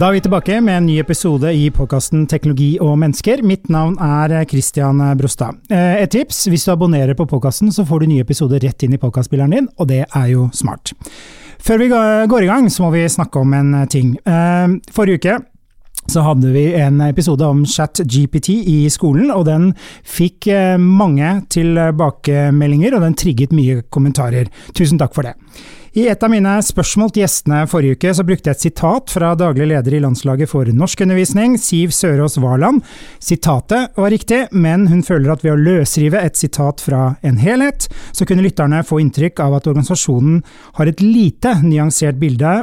Da er vi tilbake med en ny episode i podkasten Teknologi og mennesker. Mitt navn er Christian Brostad. Eh, et tips, hvis du abonnerer på podkasten, så får du nye episoder rett inn i podkastspilleren din, og det er jo smart. Før vi går i gang, så må vi snakke om en ting. Eh, forrige uke så hadde vi en episode om ChatGPT i skolen, og den fikk eh, mange tilbakemeldinger, og den trigget mye kommentarer. Tusen takk for det. I et av mine spørsmål til gjestene forrige uke, så brukte jeg et sitat fra daglig leder i Landslaget for norskundervisning, Siv Sørås Varland. Sitatet var riktig, men hun føler at ved å løsrive et sitat fra en helhet, så kunne lytterne få inntrykk av at organisasjonen har et lite nyansert bilde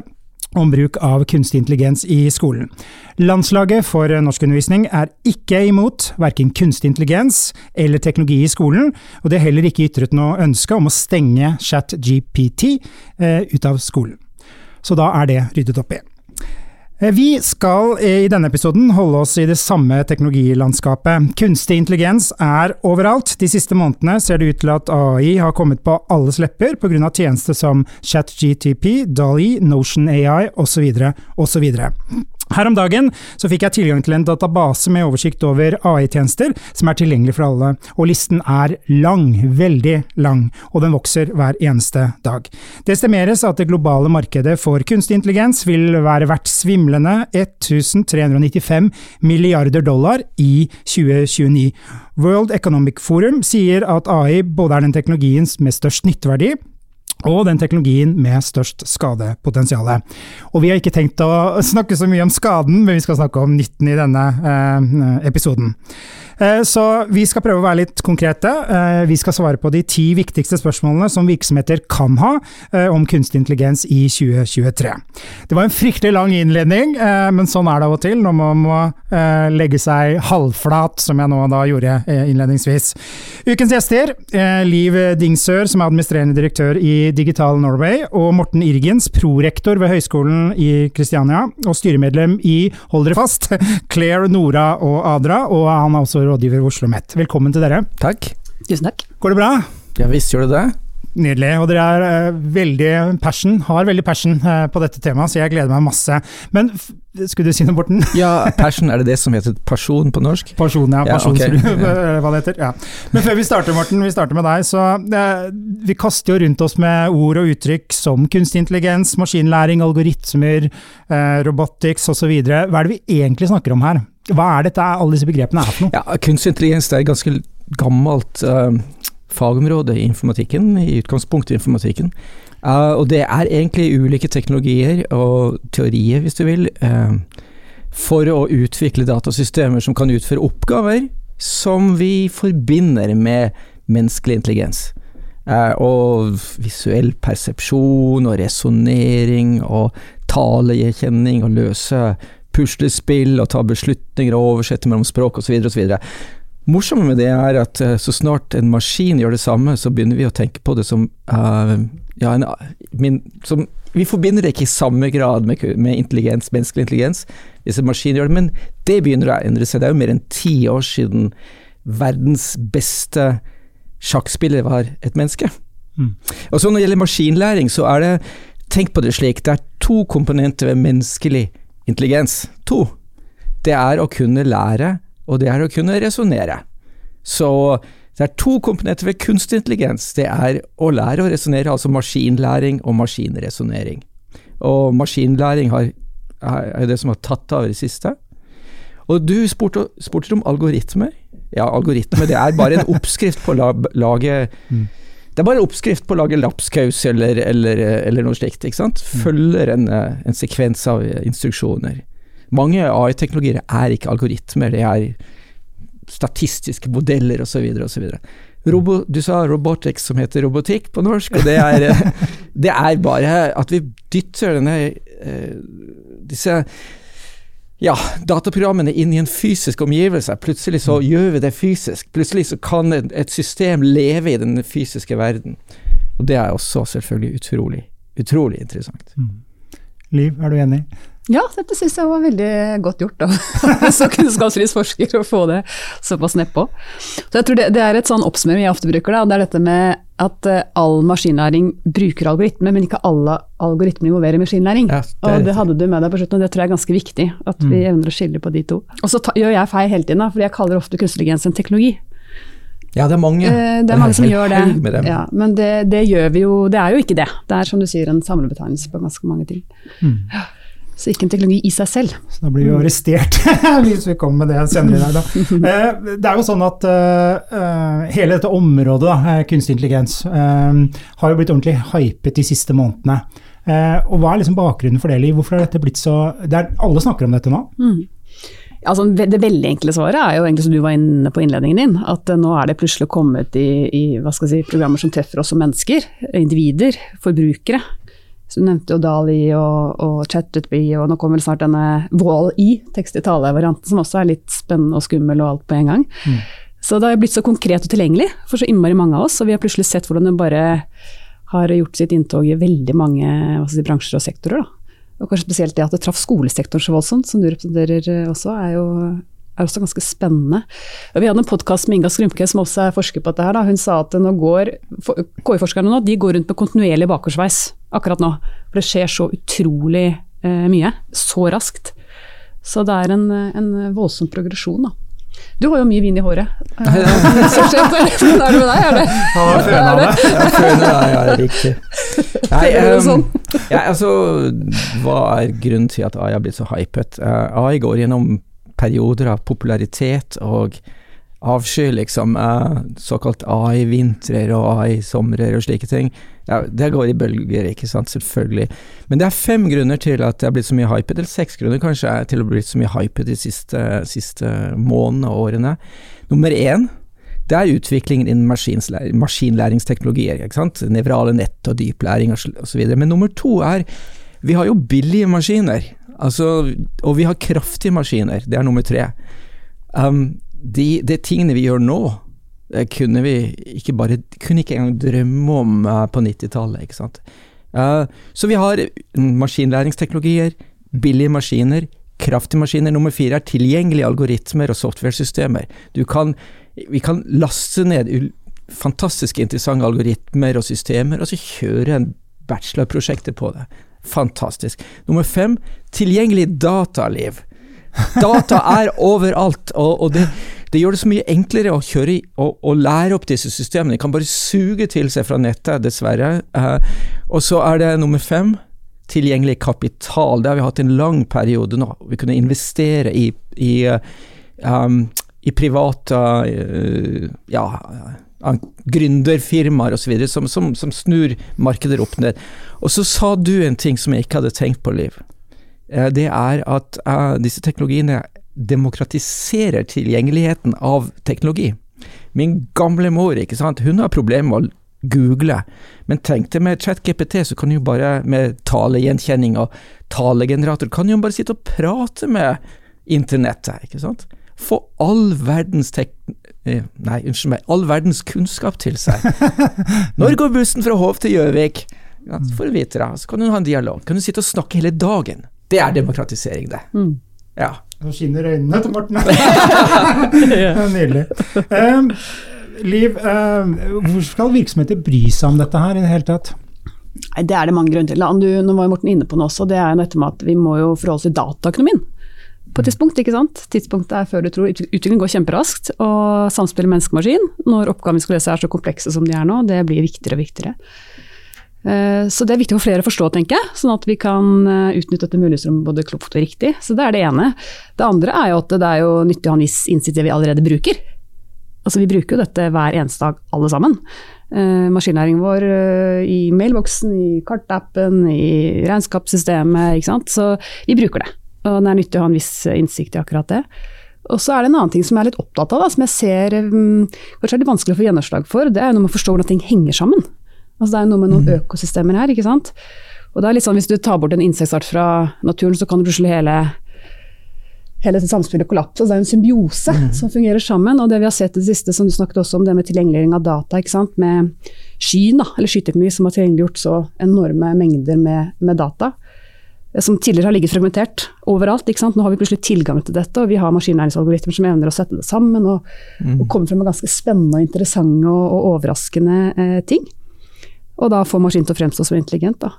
om bruk av kunstig intelligens i skolen. Landslaget for norskundervisning er ikke imot verken kunstig intelligens eller teknologi i skolen, og det er heller ikke ytret noe ønske om å stenge ChatGPT eh, ut av skolen. Så da er det ryddet opp i. Eh, vi skal i denne episoden holde oss i det samme teknologilandskapet. Kunstig intelligens er overalt. De siste månedene ser det ut til at AI har kommet på alles lepper pga. tjenester som ChatGTP, DALI, Notion AI osv. osv. Her om dagen så fikk jeg tilgang til en database med oversikt over AI-tjenester som er tilgjengelig for alle, og listen er lang, veldig lang, og den vokser hver eneste dag. Det estimeres at det globale markedet for kunstig intelligens vil være verdt svimlende 1395 milliarder dollar i 2029. World Economic Forum sier at AI både er den teknologiens med størst nytteverdi, og den teknologien med størst skadepotensial. Og vi har ikke tenkt å snakke så mye om skaden, men vi skal snakke om nytten i denne eh, episoden. Eh, så vi skal prøve å være litt konkrete. Eh, vi skal svare på de ti viktigste spørsmålene som virksomheter kan ha eh, om kunstig intelligens i 2023. Det var en fryktelig lang innledning, men sånn er det av og til når man må legge seg halvflat, som jeg nå da gjorde innledningsvis. Ukens gjester, Liv Dingsør, som er administrerende direktør i Digital Norway, og Morten Irgens, prorektor ved Høgskolen i Kristiania, og styremedlem i, hold dere fast, Claire, Nora og Adra, og han er også rådgiver ved Oslo Met. Velkommen til dere. Takk. Tusen takk. Går det bra? Ja visst gjør det det. Nydelig. Og dere er uh, veldig passion, har veldig passion uh, på dette temaet, så jeg gleder meg masse. Men skulle du si noe, Borten? ja, passion, er det det som heter person på norsk? Pasjon, ja. Pasjon, ja, okay. hva det heter. Ja. Men før vi starter, Morten, vi starter med deg. Så uh, vi kaster jo rundt oss med ord og uttrykk som kunstig intelligens, maskinlæring, algoritmer, robotics osv. Hva er det vi egentlig snakker om her? Hva er dette alle disse begrepene er for noe? Ja, Kunstig intelligens er et ganske gammelt uh, fagområde i informatikken, i utgangspunktet i informatikken. Uh, og det er egentlig ulike teknologier og teorier, hvis du vil, uh, for å utvikle datasystemer som kan utføre oppgaver som vi forbinder med menneskelig intelligens. og visuell persepsjon og resonnering og talegjenkjenning og løse puslespill og ta beslutninger og oversette mellom språk osv. osv. Morsomme med det er at uh, så snart en maskin gjør det samme, så begynner vi å tenke på det som uh, ja, en, min, som, Vi forbinder det ikke i samme grad med, med intelligens, menneskelig intelligens, hvis en maskin gjør det, men det begynner å endre seg. Det er jo mer enn ti år siden verdens beste sjakkspiller var et menneske. Mm. Og så Når det gjelder maskinlæring, så er det Tenk på det slik, det er to komponenter ved menneskelig intelligens. To, det er å kunne lære, og det er å kunne resonnere. Så det er to komponenter ved kunstig intelligens. Det er å lære å resonnere, altså maskinlæring og maskinresonnering. Og maskinlæring har, er det som har tatt av i det siste. Og du spurte, spurte om algoritmer. Ja, algoritmer det er bare en oppskrift på å lage mm. Det er bare oppskrift på å lage lapskaus eller, eller, eller noe slikt. ikke sant? Mm. Følger en, en sekvens av instruksjoner. Mange AI-teknologier er ikke algoritmer, det er statistiske modeller osv. osv. Robo, du sa robotics som heter robotikk på norsk, og det er, det er bare at vi dytter denne, eh, disse ja, dataprogrammene inn i en fysisk omgivelse. Plutselig så gjør vi det fysisk. Plutselig så kan et, system leve i den fysiske verden. Og det er også selvfølgelig utrolig, utrolig interessant. Liv, er du enig? Ja, dette syns jeg var veldig godt gjort av som kunnskapsrik forsker å få det såpass nedpå. Så jeg tror det, det er et sånn oppsummering jeg ofte bruker, da, og det er dette med at uh, all maskinlæring bruker algoritmer, men ikke alle algoritmer involverer maskinlæring. Ja, det og det hadde du med deg på slutten, og det tror jeg er ganske viktig. At vi evner å skille på de to. Og så gjør jeg feil hele tiden, da, fordi jeg kaller ofte kunstig intelligens en teknologi. Ja, det er mange. Eh, Det er mange som gjør det, ja, men det, det gjør vi jo Det er jo ikke det. Det er som du sier en samlebetegnelse på ganske mange ting. Ja. Så ikke en teknologi i seg selv. Så da blir vi arrestert hvis vi kommer med det senere i dag. Da. Eh, Det er jo sånn at eh, eh, hele dette området, da, kunstig intelligens, har jo blitt ordentlig hypet de siste månedene. Og Hva er liksom bakgrunnen for det, Liv? Hvorfor har dette blitt så det er, Alle snakker om dette nå. Altså, det veldig enkle svaret er jo egentlig som du var inne på innledningen din, at nå er det plutselig kommet i, i si, programmer som treffer oss som mennesker, individer, forbrukere. Så du nevnte jo Dali og, og ChatGPT, og nå kommer snart denne Wall-E, tekst-i-tale-varianten, som også er litt spennende og skummel og alt på en gang. Så det har blitt så konkret og tilgjengelig for så innmari mange av oss, og vi har plutselig sett hvordan det bare har gjort sitt inntog i veldig mange si, bransjer og sektorer. Da. Og kanskje spesielt det at det traff skolesektoren så voldsomt, som du representerer eh, også, er jo er også ganske spennende. Og vi hadde en podkast med Inga Skrumke, som også er forsker på dette. her. Da. Hun sa at nå går for- KI-forskerne nå, de går rundt med kontinuerlig bakoversveis akkurat nå. For det skjer så utrolig eh, mye, så raskt. Så det er en, eh, en voldsom progresjon, da. Du har jo mye vin i håret. Eh, så. Hvordan er det med deg? Er det, Han har føna meg. føler det, ja, riktig. Nei, sånn? ja, altså, hva er grunnen til at AI har blitt så hypet? Uh, AI går gjennom perioder av popularitet og avsky, liksom. eh, såkalt AI-vintrer og AI-somrer og slike ting. Ja, det går i bølger, ikke sant, selvfølgelig. Men det er fem grunner til at det har blitt så mye hypet, eller seks grunner kanskje, til å bli så mye hypet de siste, siste månedene og årene. Nummer én, det er utviklingen innen maskinlæring maskinlæringsteknologier. ikke sant? Nevrale nett og dyplæring osv. Men nummer to er vi har jo billige maskiner, altså, og vi har kraftige maskiner. Det er nummer tre. Um, de, de tingene vi gjør nå, kunne vi ikke bare kunne ikke engang drømme om uh, på 90-tallet. ikke sant? Uh, så vi har maskinlæringsteknologier, billige maskiner, kraftige maskiner. Nummer fire er tilgjengelige algoritmer og software-systemer. Vi kan laste ned fantastisk interessante algoritmer og systemer, og så kjøre en bachelorprosjekter på det. Fantastisk. Nummer fem, tilgjengelig dataliv. Data er overalt, og, og det, det gjør det så mye enklere å kjøre i og, og lære opp disse systemene. De kan bare suge til seg fra nettet, dessverre. Eh, og så er det nummer fem, tilgjengelig kapital. Det har vi hatt en lang periode nå. Vi kunne investere i, i, eh, um, i private uh, ja, eh, gründerfirmaer osv. Som, som, som snur markeder opp ned. Og så sa du en ting som jeg ikke hadde tenkt på, Liv. Eh, Det er at eh, disse teknologiene demokratiserer tilgjengeligheten av teknologi. Min gamle mor, ikke sant, hun har problemer med å google, men tenkte med ChatGPT så kan du bare, med talegjenkjenning og talegenerator, kan du bare sitte og prate med internettet, ikke sant. Få all verdens tek... eh, Nei, unnskyld meg, all verdens kunnskap til seg. Når går bussen fra Hov til Gjøvik? Ja, får du vite det, så kan du ha en dialog. Kan du sitte og snakke hele dagen. Det er demokratisering, det. Mm. Ja. Nå skinner øynene til Morten. Nydelig. Um, Liv, um, hvor skal virksomheter bry seg om dette her i det hele tatt? Nei, Det er det mange grunner til. Du, nå var Morten inne på det også, det er dette med at vi må jo forholde oss til dataøkonomien. På et tidspunkt, ikke sant. Tidspunktet er før du tror. Utviklingen går kjemperaskt, og samspillet menneske-maskin, når oppgavene vi skal løse er så komplekse som de er nå, det blir viktigere og viktigere. Eh, Så det er viktig for flere å forstå, tenker jeg, sånn at vi kan eh, utnytte dette mulighetsrommet både klokt og riktig. Så det er det ene. Det andre er jo at det er jo nyttig å ha en viss innsikt i det vi allerede bruker. Altså Vi bruker jo dette hver eneste dag, alle sammen. Eh, maskinlæringen vår eh, i mailboksen, i kartappen, i regnskapssystemet. ikke sant? Så vi bruker det. Og det er nyttig å ha en viss innsikt i akkurat det. Og så er det en annen ting som jeg er litt opptatt av, da, som jeg ser um, kanskje er litt vanskelig å få gjennomslag for. Det er jo noe med å forstå hvordan ting henger sammen. Altså Det er noe med noen økosystemer her, ikke sant. Og det er litt sånn Hvis du tar bort en insektart fra naturen, så kan plutselig hele hele samspillet kollapse. Altså det er en symbiose mm. som fungerer sammen. Og det vi har sett i det siste, som du snakket også om, det med tilgjengeliggjøring av data, ikke sant? med skyen, da, eller skyteknologi, som har tilgjengeliggjort så enorme mengder med, med, data. Eh, som tidligere har ligget fragmentert overalt. ikke sant? Nå har vi plutselig tilgang til dette, og vi har maskinlæringsalgoritmer som evner å sette det sammen og, mm. og komme frem med ganske spennende, interessante og, og overraskende eh, ting. Og da får maskinen til å fremstå som intelligent. da.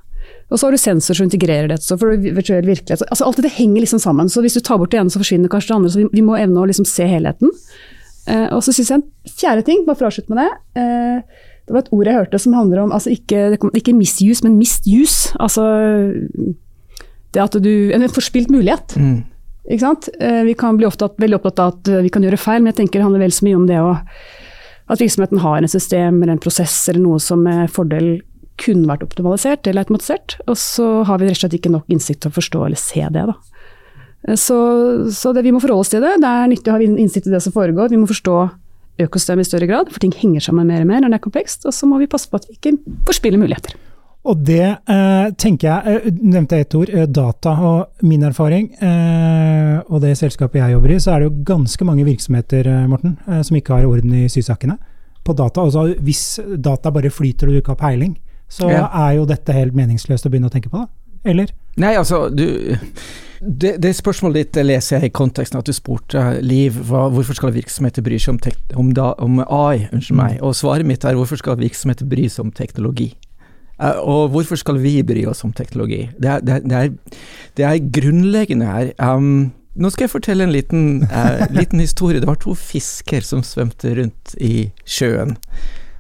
Og så har du sensor som integrerer dette. Så for virtuell virkelighet. Altså alt dette henger liksom sammen. Så hvis du tar bort det ene, så forsvinner kanskje det andre. Så vi, vi må evne å liksom se helheten. Eh, og så syns jeg en fjerde ting, bare for å avslutte med det. Eh, det var et ord jeg hørte som handler om altså ikke, ikke misuse, men misuse. Altså det at du En forspilt mulighet. Mm. Ikke sant? Eh, vi kan bli opptatt, veldig opptatt av at vi kan gjøre feil, men jeg tenker det handler vel så mye om det å at virksomheten har en system eller en prosess eller noe som med fordel kunne vært optimalisert eller automatisert. Og så har vi rett og slett ikke nok innsikt til å forstå eller se det. da. Så, så det, vi må forholde oss til det. Det er nyttig å ha innsikt i det som foregår. Vi må forstå økosystemet i større grad, for ting henger sammen mer og mer når det er komplekst. Og så må vi passe på at vi ikke forspiller muligheter. Og det eh, tenker jeg, eh, nevnte jeg et ord, eh, data. Og min erfaring, eh, og det selskapet jeg jobber i, så er det jo ganske mange virksomheter eh, Morten, eh, som ikke har orden i sysakene på data. Altså, hvis data bare flyter og du ikke har peiling, så ja. er jo dette helt meningsløst å begynne å tenke på, da? Eller? Nei, altså, du det, det, spørsmålet ditt leser jeg i konteksten at du spurte Liv hva, hvorfor skal virksomheter bry seg om, om, da, om AI. Unnskyld mm. meg. Og svaret mitt er hvorfor skal virksomheter bry seg om teknologi? Uh, og hvorfor skal vi bry oss om teknologi? Det er, det det er, det er grunnleggende her. Um, nå skal jeg fortelle en liten, uh, liten historie. Det var to fisker som svømte rundt i sjøen.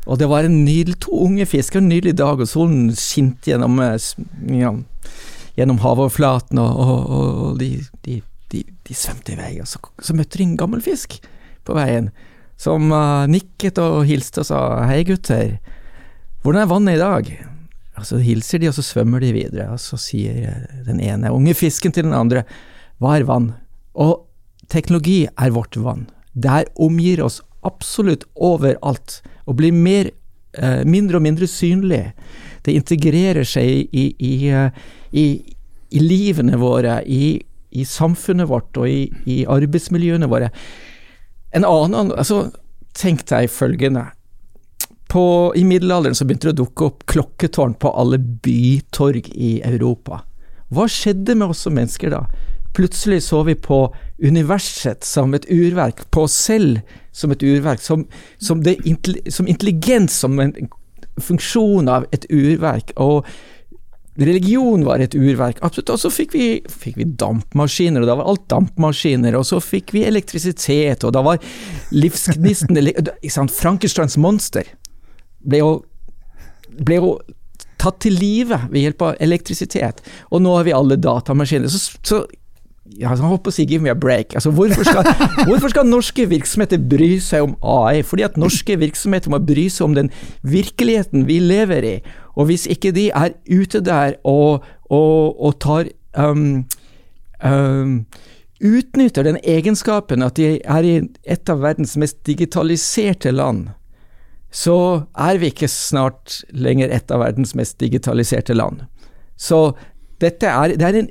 Og det var en nydelig, to unge fisker, en nydelig dag, og solen skinte gjennom, eh, ja, gjennom havoverflaten, og, og, og de, de, de, de, svømte i vei. Og så, så, møtte de en gammel fisk på veien, som uh, nikket og hilste og sa hei gutter, hvordan er vannet i dag? Og så hilser de, og så svømmer de videre, og så sier eh, den ene unge fisken til den andre hva er vann? Og teknologi er vårt vann. Det omgir oss absolutt overalt og blir mer, eh, mindre og mindre synlig. Det integrerer seg i, i, eh, i, i livene våre, i, samfunnet vårt og i, arbeidsmiljøene våre. En annen, altså Tenk deg følgende. På, I middelalderen så begynte det å dukke opp klokketårn på alle bytorg i Europa. Hva skjedde med oss som mennesker da? Plutselig så vi på universet som et urverk, på oss selv som et urverk, som, som, det, som intelligens som en funksjon av et urverk. og Religion var et urverk, absolutt. Og så fikk vi, fikk vi, dampmaskiner, og da var alt dampmaskiner. Og så fikk vi elektrisitet, og da var livsgnisten Frankensteins monster ble jo, ble jo tatt til live ved hjelp av elektrisitet. Og nå har vi alle datamaskiner. Så, så ja, jeg håper å si 'give me a break'. Altså, hvorfor, skal, hvorfor, skal, norske virksomheter bry seg om AI? Fordi at norske virksomheter må bry seg om den virkeligheten vi lever i. Og hvis ikke de er ute der og, og, og tar um, um, Utnytter den egenskapen at de er i et av verdens mest digitaliserte land, så er vi ikke snart lenger et av verdens mest digitaliserte land. Så dette er, det er en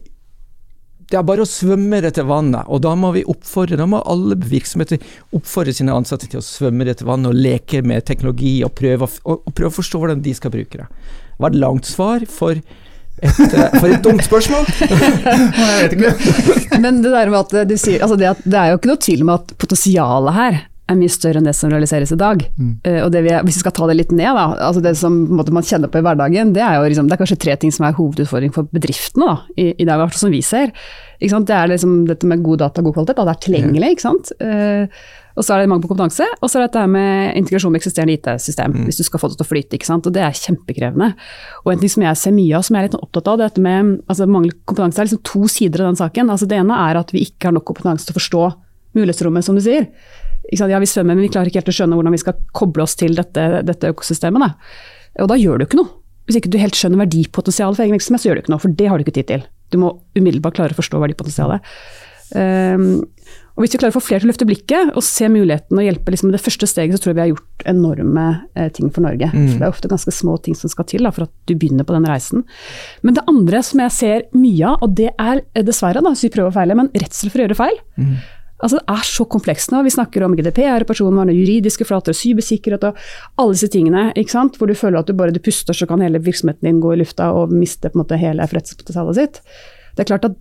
det er bare å svømme dette vannet, og da må vi oppfordre, da må alle virksomheter oppfordre sine ansatte til å svømme dette vannet og leke med teknologi og prøve, og, og prøve å forstå hvordan de skal bruke det. Det var et langt svar for et, eh, for et dumt spørsmål? jeg vet ikke. Men det der med at du sier altså det, at, det er jo ikke noe tvil om at potensialet her er mye større enn det som realiseres i dag. Mm. Uh, og vi, Hvis vi skal ta det litt ned, da, altså det som måte, man kjenner på i hverdagen, det er jo liksom, det er kanskje tre ting som er hovedutfordring for bedriftene da, i, i dag, som vi ser. Det er liksom dette med god data og god kvalitet, at det er tilgjengelig. ikke sant? Uh, og så er det mangel på kompetanse, og så er det dette med integrasjon med eksisterende IT-system, mm. hvis du skal få det til å flyte. ikke sant? Og det er kjempekrevende. Og en ting som jeg ser mye av, som jeg er litt opptatt av, det dette med altså mangel på kompetanse, er liksom to sider av den saken. Altså Det ene er at vi ikke har nok kompetanse til å forstå mulighetsrommet, som du sier. Ja, vi svømmer, men vi klarer ikke helt å skjønne hvordan vi skal koble oss til dette, dette økosystemet. Da. Og da gjør du ikke noe. Hvis ikke du helt skjønner verdipotensialet for egen virksomhet, så gjør du ikke noe, for det har du ikke tid til. Du må umiddelbart klare å forstå verdipotensialet. Um, og Hvis vi klarer å få flere til å løfte blikket og se muligheten og hjelpe liksom, det første steget, så tror jeg vi har gjort enorme eh, ting for Norge. Mm. For Det er ofte ganske små ting som skal til da, for at du begynner på den reisen. Men det andre som jeg ser mye av, og det er eh, dessverre, da, hvis vi prøver å feile, men redsel for å gjøre feil. Mm. Altså Det er så komplekst nå. Vi snakker om GDPR, personvern, juridiske flater, cybersikkerhet og alle disse tingene. ikke sant? Hvor du føler at du bare du puster, så kan hele virksomheten din gå i lufta og miste på en måte hele forretningspotensialet sitt. Det er klart at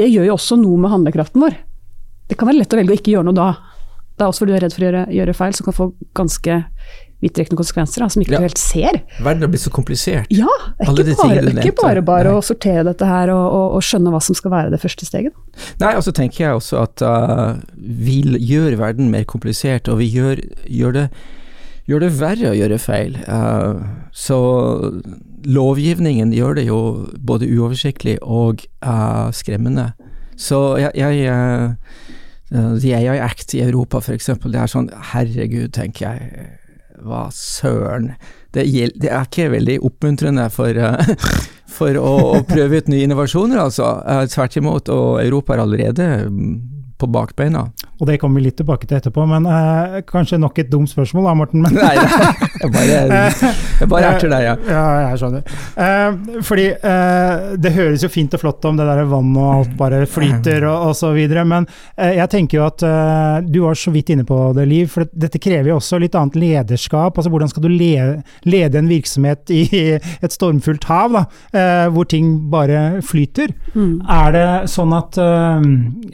det gjør jo også noe med handlekraften vår. Det kan være lett å velge å ikke gjøre noe da. Det er også fordi du er redd for å gjøre, gjøre feil, som kan få ganske vidtrekkende konsekvenser da, som ikke Ja. du helt ser. Verden har blitt så komplisert. Ja, det er Alle ikke bare, det er ikke bare, bare å sortere dette her og, og, og skjønne hva som skal være det første steget. Nei, og så tenker jeg også at uh, vi gjør verden mer komplisert, og vi gjør, gjør, det, gjør det verre å gjøre feil. Uh, så lovgivningen gjør det jo både uoversiktlig og uh, skremmende. Så jeg, jeg The AI Act i Europa f.eks., det er sånn herregud, tenker jeg. Hva søren. Det, gjelder, det er ikke veldig oppmuntrende for, uh, for å, å prøve ut nye innovasjoner, altså. Eh, Tvert imot, og Europa er allerede mm, på bakbeina. Og det kommer vi litt tilbake til etterpå, men eh, kanskje nok et dumt spørsmål da, Morten. Men, Nei, jeg bare, jeg bare erter deg, ja. Ja, jeg skjønner. Eh, fordi eh, det høres jo fint og flott om det der vann og alt bare flyter og, og så videre, men eh, jeg tenker jo at eh, du var så vidt inne på det, Liv, for dette krever jo også litt annet lederskap. altså Hvordan skal du le, lede en virksomhet i et stormfullt hav, da, eh, hvor ting bare flyter? Er det sånn at eh,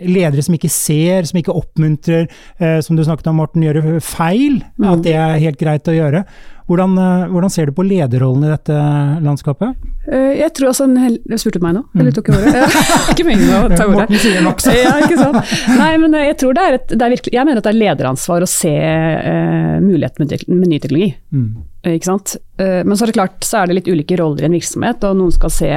ledere som ikke ser, som ikke oppmuntrer, eh, som du snakket om Morten, gjøre feil, at det er helt greit å gjøre? Hvordan, eh, hvordan ser du på lederrollen i dette landskapet? Eh, Jeg tror også en hel... Spurte du meg nå? Eller tok jeg ordet? ikke meningen å ta ordet. Morten sier nok så. Ja, ikke sant. Nei, men jeg tror det er et, det er virkelig, jeg mener at det er lederansvar å se uh, muligheten med, med ny teknologi. Mm. Uh, Ikke sant? Uh, men så er det klart, så er det litt ulike roller i en virksomhet, og noen skal se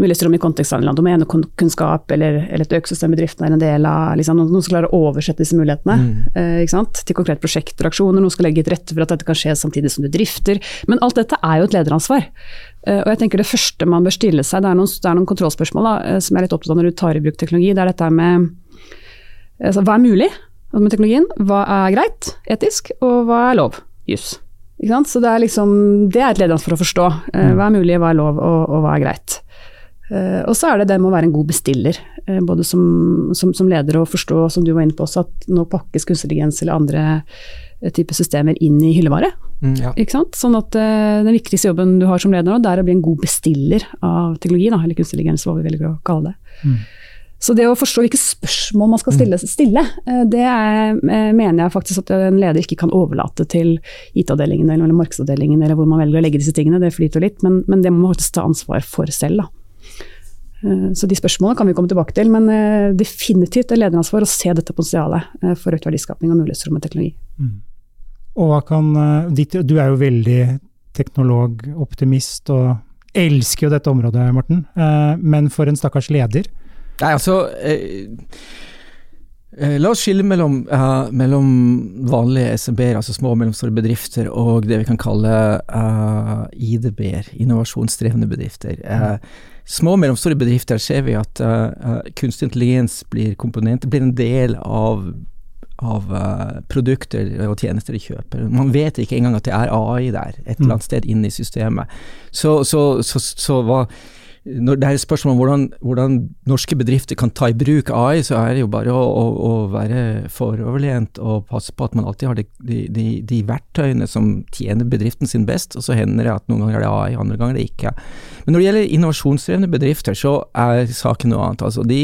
mulighetsrom i kontekst av domenekunnskap, eller, eller et økosystem bedriften er en del av. Liksom, noen som skal klare å oversette disse mulighetene eh, ikke sant? til konkrete prosjekter og aksjoner. Noen skal legge til rette for at dette kan skje samtidig som du drifter. Men alt dette er jo et lederansvar. Eh, og jeg tenker Det første man bør stille seg, det er noen, det er noen kontrollspørsmål da, eh, som jeg er litt opptatt av når du tar i bruk teknologi. Det er dette med altså, hva er mulig med teknologien? Hva er greit etisk, og hva er lov? jus. Så det er, liksom, det er et lederansvar å forstå. Eh, hva er mulig, hva er lov, og, og hva er greit. Eh, og så er det det med å være en god bestiller, eh, både som, som, som leder og forstå, som du var inne på også, at nå pakkes kunstig intelligens eller andre type typer systemer inn i hyllevare. Mm, ja. Ikke sant? Sånn at uh, den viktigste jobben du har som leder nå, det er å bli en god bestiller av teknologi, da, eller kunstig intelligens, hva vi velger å kalle det. Så det å forstå hvilke spørsmål man skal stille, stille eh, det er, eh, mener jeg faktisk at en leder ikke kan overlate til IT-avdelingen eller, eller markedsavdelingen, eller hvor man velger å legge disse tingene, det flyter litt, men, men det må man faktisk ta ansvar for selv. da. Eh, Så de spørsmålene kan vi komme tilbake til, men eh, definitivt er lederansvar å se dette potensialet eh, for økt verdiskapning og mulighetsrom med teknologi. Og hva kan Du er jo veldig teknologoptimist og elsker jo dette området, Morten. Eh, Men for en stakkars leder Nei, altså eh, La oss skille mellom, uh, mellom vanlige SMB-er, altså små og mellomstore bedrifter, og det vi kan kalle uh, IDB-er, innovasjonsdrevne bedrifter. Uh, små og mellomstore bedrifter ser vi at eh, eh, kunstig intelligens blir komponent, blir en del av av eh, produkter og tjenester de kjøper. Man vet ikke engang at det er AI der, et eller annet sted inne i systemet. Så, så, så, så hva når det er et spørsmål om hvordan, hvordan norske bedrifter kan ta i bruk AI, så er det jo bare å, å, å være foroverlent og passe på at man alltid har de, de, de, verktøyene som tjener bedriften sin best, og så hender det at noen ganger er det AI, andre ganger er det ikke. Men når det gjelder innovasjonsdrevne bedrifter, så er saken noe annet. Altså de,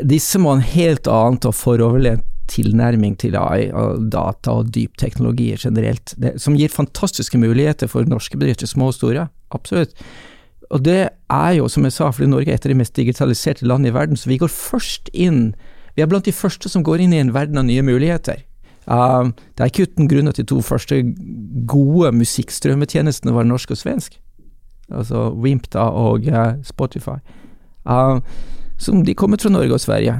disse må ha en helt annet og foroverlent tilnærming til AI og data og dypteknologier generelt, det, som gir fantastiske muligheter for norske bedrifter, små og store. Absolutt. Og det er jo, som jeg sa, fordi Norge er et av de mest digitaliserte land i verden, så vi går først inn Vi er blant de første som går inn i en verden av nye muligheter. Uh, det er ikke uten grunn at de to første gode musikkstrømmetjenestene var norsk og svensk. Altså Wimp da og uh, Spotify. Uh, som de kommer fra Norge og Sverige.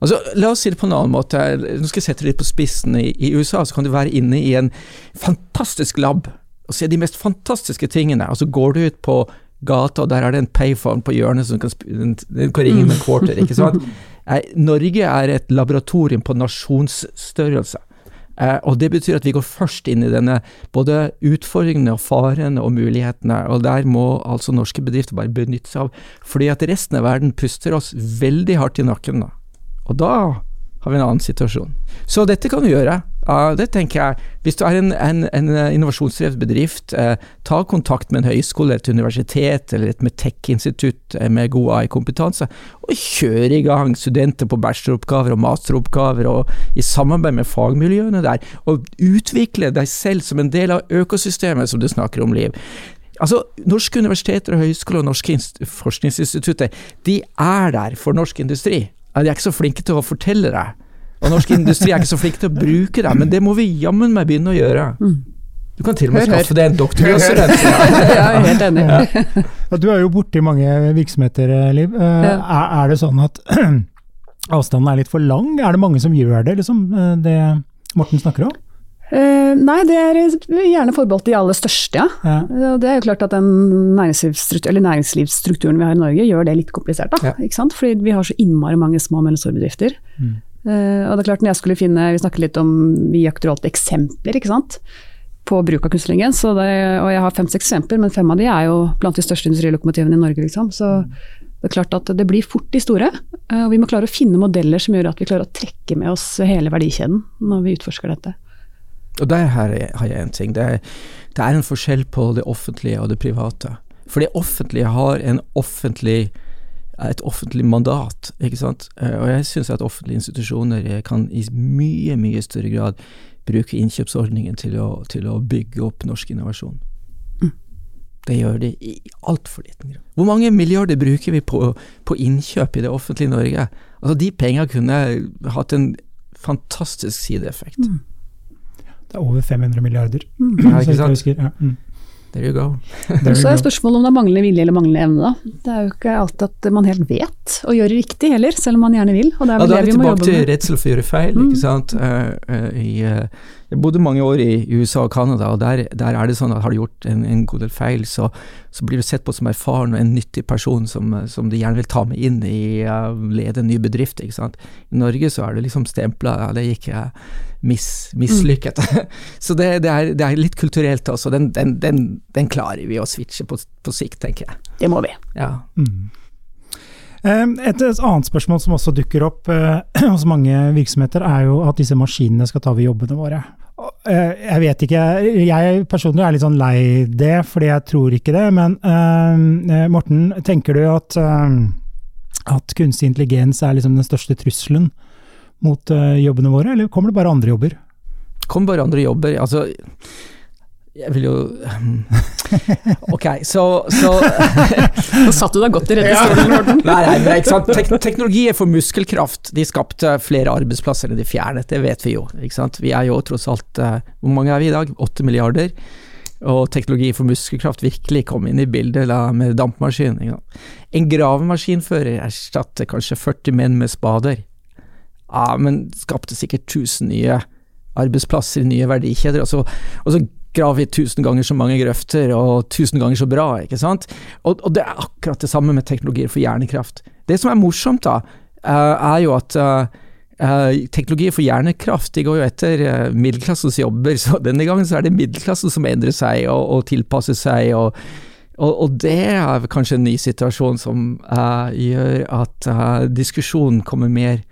Altså, La oss si det på en annen måte. Nå skal jeg sette det litt på spissen. I, I USA så kan du være inne i en fantastisk lab og se de mest fantastiske tingene. Altså Går du ut på gata, og der er det en payphone på hjørnet som kan, kan ringe med quarter. ikke sant? Norge er et laboratorium på nasjonsstørrelse. Eh, og Det betyr at vi går først inn i denne både utfordringene og farene og mulighetene. og Der må altså norske bedrifter bare benytte seg av. Fordi at resten av verden puster oss veldig hardt i nakken. da. Og da har vi en annen situasjon. Så dette kan vi gjøre. Uh, det tenker jeg. Hvis du er en, en, en innovasjonsdrevet bedrift, eh, ta kontakt med en høyskole, et universitet eller et Metec-institutt uh, med god AI-kompetanse, og kjør i gang studenter på bacheloroppgaver og masteroppgaver, og i samarbeid med fagmiljøene der. Og utvikle deg selv som en del av økosystemet som du snakker om, Liv. Altså, Norske universiteter og høyskoler og norske forskningsinstitutter de er der for norsk industri. De er ikke så flinke til å fortelle det. Og norsk industri er ikke så flink til å bruke det, men det må vi jammen meg begynne å gjøre. Mm. Du kan til og med hør, skaffe deg en doktorgradsstudent. ja, jeg er helt enig. Ja. Du er jo borti mange virksomheter, Liv. Eh, ja. Er det sånn at avstanden er litt for lang? Er det mange som gjør det, liksom, eh, det Morten snakker om? Uh, nei, det er gjerne forbeholdt de aller største, ja. ja. Det er jo klart at den næringslivsstruktur, næringslivsstrukturen vi har i Norge gjør det litt komplisert. da, ja. ikke sant? Fordi vi har så innmari mange små og mellomstore bedrifter. Mm. Uh, og det er klart når jeg skulle finne, Vi snakket litt om vi aktuelt eksempler ikke sant? på bruk av kunstig intelligens. Og, jeg har fem-seks eksempler, men fem av de er jo blant de største industrilokomotivene i Norge. liksom, så det er klart at det blir fort de store, uh, og vi må klare å finne modeller som gjør at vi klarer å trekke med oss hele verdikjeden når vi utforsker dette. Og der har jeg en ting. Det er, det er en forskjell på det offentlige og det private. For det offentlige har en offentlig et offentlig mandat, ikke sant. Eh, og jeg syns at offentlige institusjoner kan i mye, mye større grad bruke innkjøpsordningen til å, til å bygge opp norsk innovasjon. Mm. Det gjør de i altfor liten grad. Hvor mange milliarder bruker vi på, på innkjøp i det offentlige Norge? Altså De penga kunne hatt en fantastisk sideeffekt. Mm. Det er over 500 milliarder. Mm. Ja, ikke sant? Ja. Mm. There you go. There så er spørsmålet om det er manglende vilje eller manglende evne. Da. Det er jo ikke alltid at man helt vet å gjøre riktig heller, selv om man gjerne vil. Og det er ja, da er vi tilbake til redsel for å gjøre feil. Mm. ikke sant? Uh, uh, i, uh, jeg bodde mange år i USA og Canada, og der, der, er det sånn at har du gjort en, en god del feil, så, så, blir du sett på som erfaren og en nyttig person som, som de gjerne vil ta med inn i uh, lede en ny bedrift. ikke sant? I Norge så er det liksom stempla, ja, det gikk jeg mis, mislykket. Mm. så det, det, er, det, er, litt kulturelt også, den, den, den, den, klarer vi å switche på, på sikt, tenker jeg. Det må vi. Ja. Mm. Et, annet spørsmål som også dukker opp eh, hos mange virksomheter, er jo at disse maskinene skal ta over jobbene våre. Eh, jeg vet ikke, jeg personlig er litt sånn lei det, fordi jeg tror ikke det. Men uh, Morten, tenker du at, uh, at kunstig intelligens er liksom den største trusselen mot uh, jobbene våre, eller kommer det bare andre jobber? Kommer bare andre jobber. Altså jeg vil jo Ok, så Så, Nå satt du deg godt i rette stolen, Morten. nei, nei, nei, ikke sant. Tek teknologi er for muskelkraft. De skapte flere arbeidsplasser enn de fjernet, det vet vi jo. Ikke sant? Vi er jo tross alt uh, Hvor mange er vi i dag? Åtte milliarder. Og teknologi for muskelkraft virkelig kom inn i bildet da, med dampmaskin. En gravemaskinfører erstatter kanskje 40 menn med spader. Ja, men skapte sikkert 1000 nye arbeidsplasser, nye verdikjeder. Og så, og så grave i tusen ganger så mange grøfter og tusen ganger så bra, ikke sant. Og, og det er akkurat det samme med teknologier for hjernekraft. Det som er morsomt, da, uh, er jo at uh, teknologi teknologier for hjernekraft de går jo etter uh, middelklassens jobber, så denne gangen så er det middelklassen som endrer seg og, og tilpasser seg. og og, og, det er kanskje en ny situasjon som uh, gjør at diskusjonen kommer mer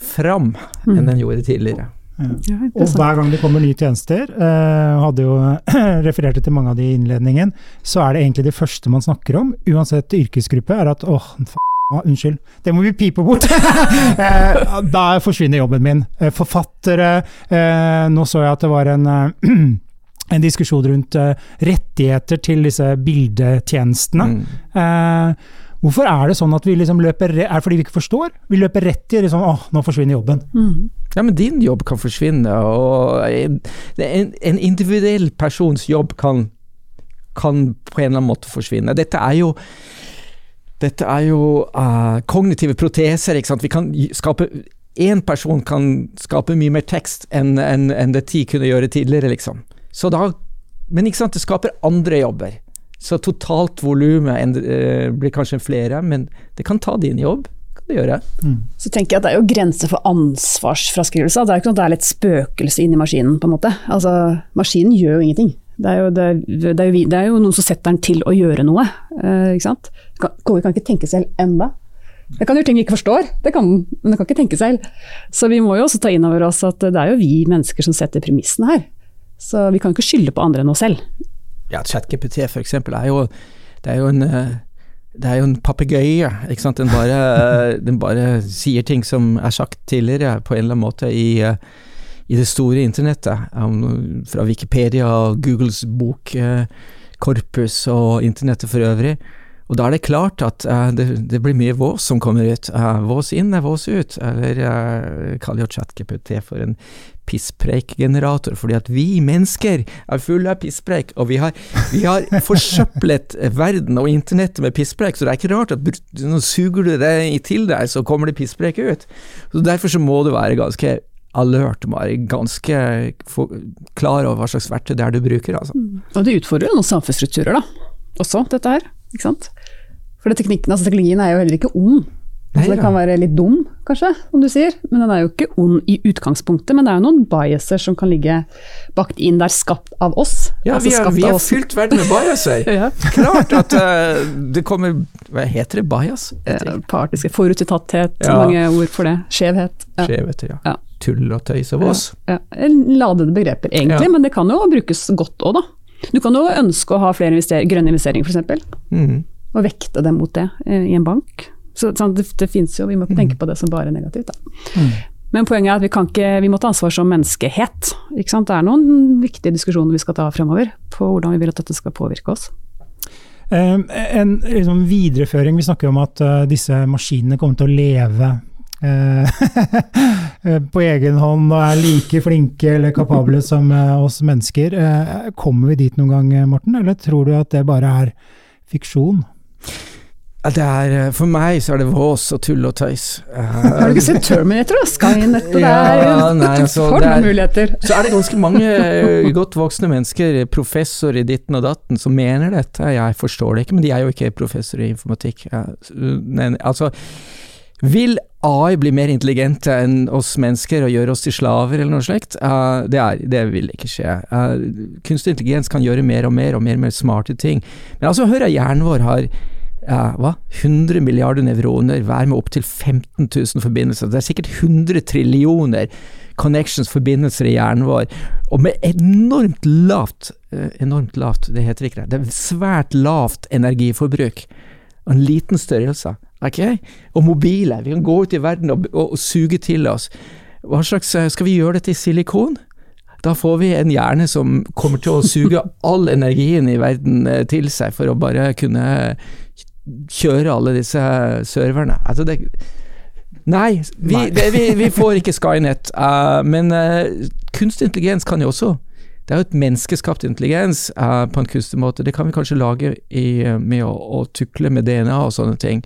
fram mm. enn den gjorde tidligere. Ja, og hver gang det kommer nye tjenester, uh, hadde jo referert til mange av de i innledningen, så er det egentlig det første man snakker om, uansett yrkesgruppe, er at åh, oh, unnskyld, det må vi pipe bort! eh, da forsvinner jobben min. Uh, forfattere Nå så jeg at det var en en diskusjon rundt rettigheter til disse bildetjenestene. Mm. Hvorfor er det sånn at vi liksom løper Er det fordi vi ikke forstår? Vi løper rett i liksom, åh, nå forsvinner jobben. Mm. Ja, men din jobb kan forsvinne, og en, en individuell persons jobb kan, kan, på en eller annen måte forsvinne. Dette er jo dette er jo uh, kognitive proteser. ikke sant? Vi kan skape Én person kan skape mye mer tekst enn en, en det ti kunne gjøre tidligere, liksom. Så da, men ikke sant, det skaper andre jobber. Så totalt volum eh, blir kanskje flere, men det kan ta din jobb. Kan det gjøre. Så tenker jeg at det er jo grenser for ansvarsfraskrivelse. Det er jo ikke sånn at det er litt spøkelse inni maskinen, på en måte. Altså, maskinen gjør jo ingenting. Det er jo, det, det er jo, vi, det er jo noen som setter den til å gjøre noe, eh, ikke sant. Kan- KI kan ikke tenke selv enda. Det kan gjøre ting vi ikke forstår, det kan den, men det kan ikke tenke selv. Så vi må jo også ta inn over oss at det er jo vi mennesker som setter premissene her. Så vi kan ikke skylde på andre enn oss selv. Ja, ChatGPT for eksempel er jo, det er jo en eh, det er jo en papegøye, ikke sant. Den bare, eh, den bare sier ting som er sagt tidligere på en eller annen måte i, eh, i det store internettet. Fra Wikipedia og Googles bokkorpus og internettet for øvrig. Og da er det klart at uh, det, det blir mye vås som kommer ut. Uh, vås inn er vås ut. Eller uh, kall jo ChatGPT for en pisspreikgenerator, fordi at vi mennesker er fulle av pisspreik, og vi har, vi har forsøplet verden og internettet med pisspreik, så det er ikke rart at når nå suger du det til deg, så kommer det pisspreik ut. Så Derfor så må du være ganske alert, være ganske klar over hva slags verktøy det er du bruker. Altså. Og det utfordrer noen samfunnsstrukturer, da. Også, dette her. Ikke sant? For teknikken, altså teknologien er jo heller ikke ond. Altså, det kan være litt dum, kanskje, som du sier, men den er jo ikke ond i utgangspunktet. Men det er jo noen biaser som kan ligge bakt inn der, skapt av oss. Ja, Altså vi har, vi har fylt verden med biaser. Ja. Klart at uh, det kommer Hva heter det? Bias? Eh, Partiske forutinntatthet, Ja. mange ord for det. Skjevhet. Ja. Skjevhet, ja. Ja. Tull og tøys av oss. Ja. Ladede begreper, egentlig, men det kan jo brukes godt òg, da. Du kan jo ønske å ha flere invester grønne investeringer, f.eks. Mm. Og vekte det mot det eh, i en bank. Så, sånn, det, det finnes jo, vi må ikke tenke på det som bare negativt. Da. Men poenget er at vi, kan ikke, vi må ta ansvar som menneskehet. Ikke sant? Det er noen viktige diskusjoner vi skal ta fremover på hvordan vi vil at dette skal påvirke oss. Eh, En liksom, videreføring, vi snakker om at uh, disse maskinene kommer til å leve eh, på egen hånd og er like flinke eller kapable som oss mennesker. Kommer vi dit noen gang, Morten, eller tror du at det bare er fiksjon? Det er, eh, for meg så er det vås og tull og tøys. Eh, Har du ikke sett Terminator og Skynet? Det er Ja, nei, altså, for noen er- muligheter. Så er det ganske mange eh, godt voksne mennesker, professor i ditten og datten, som mener dette. Jeg forstår det ikke, men de er jo ikke professor i informatikk. Ja, altså, vil AI blir mer intelligente enn oss mennesker og gjør oss til slaver eller noe slikt? uh, det, er, det vil ikke skje. Uh, kunstig intelligens kan gjøre mer og mer og mer og mer smarte ting. Men altså, hør jeg hjernen vår har uh, hva? 100 milliarder nevroner, hver med opptil 15 000 forbindelser. Det er sikkert 100 trillioner connections, forbindelser i hjernen vår, og med enormt lavt eh, Enormt lavt, det heter ikke det. Det er svært lavt energiforbruk. Og en liten størrelse. ok? Og mobile. Vi kan gå ut i verden og, og, og suge til oss. Hva slags eh, Skal vi gjøre dette i silikon? Da får vi en hjerne som kommer til å suge all energien i verden eh, til seg for å bare kunne kjøre alle disse serverne. Altså det, nei, vi, Nei. Det, vi, vi får ikke Skynet, Uh, men uh, kunstig intelligens kan jo også Det er jo et menneskeskapt intelligens eh, på en kunstig måte. Det kan vi kanskje lage i, med å, å tukle med DNA og sånne ting,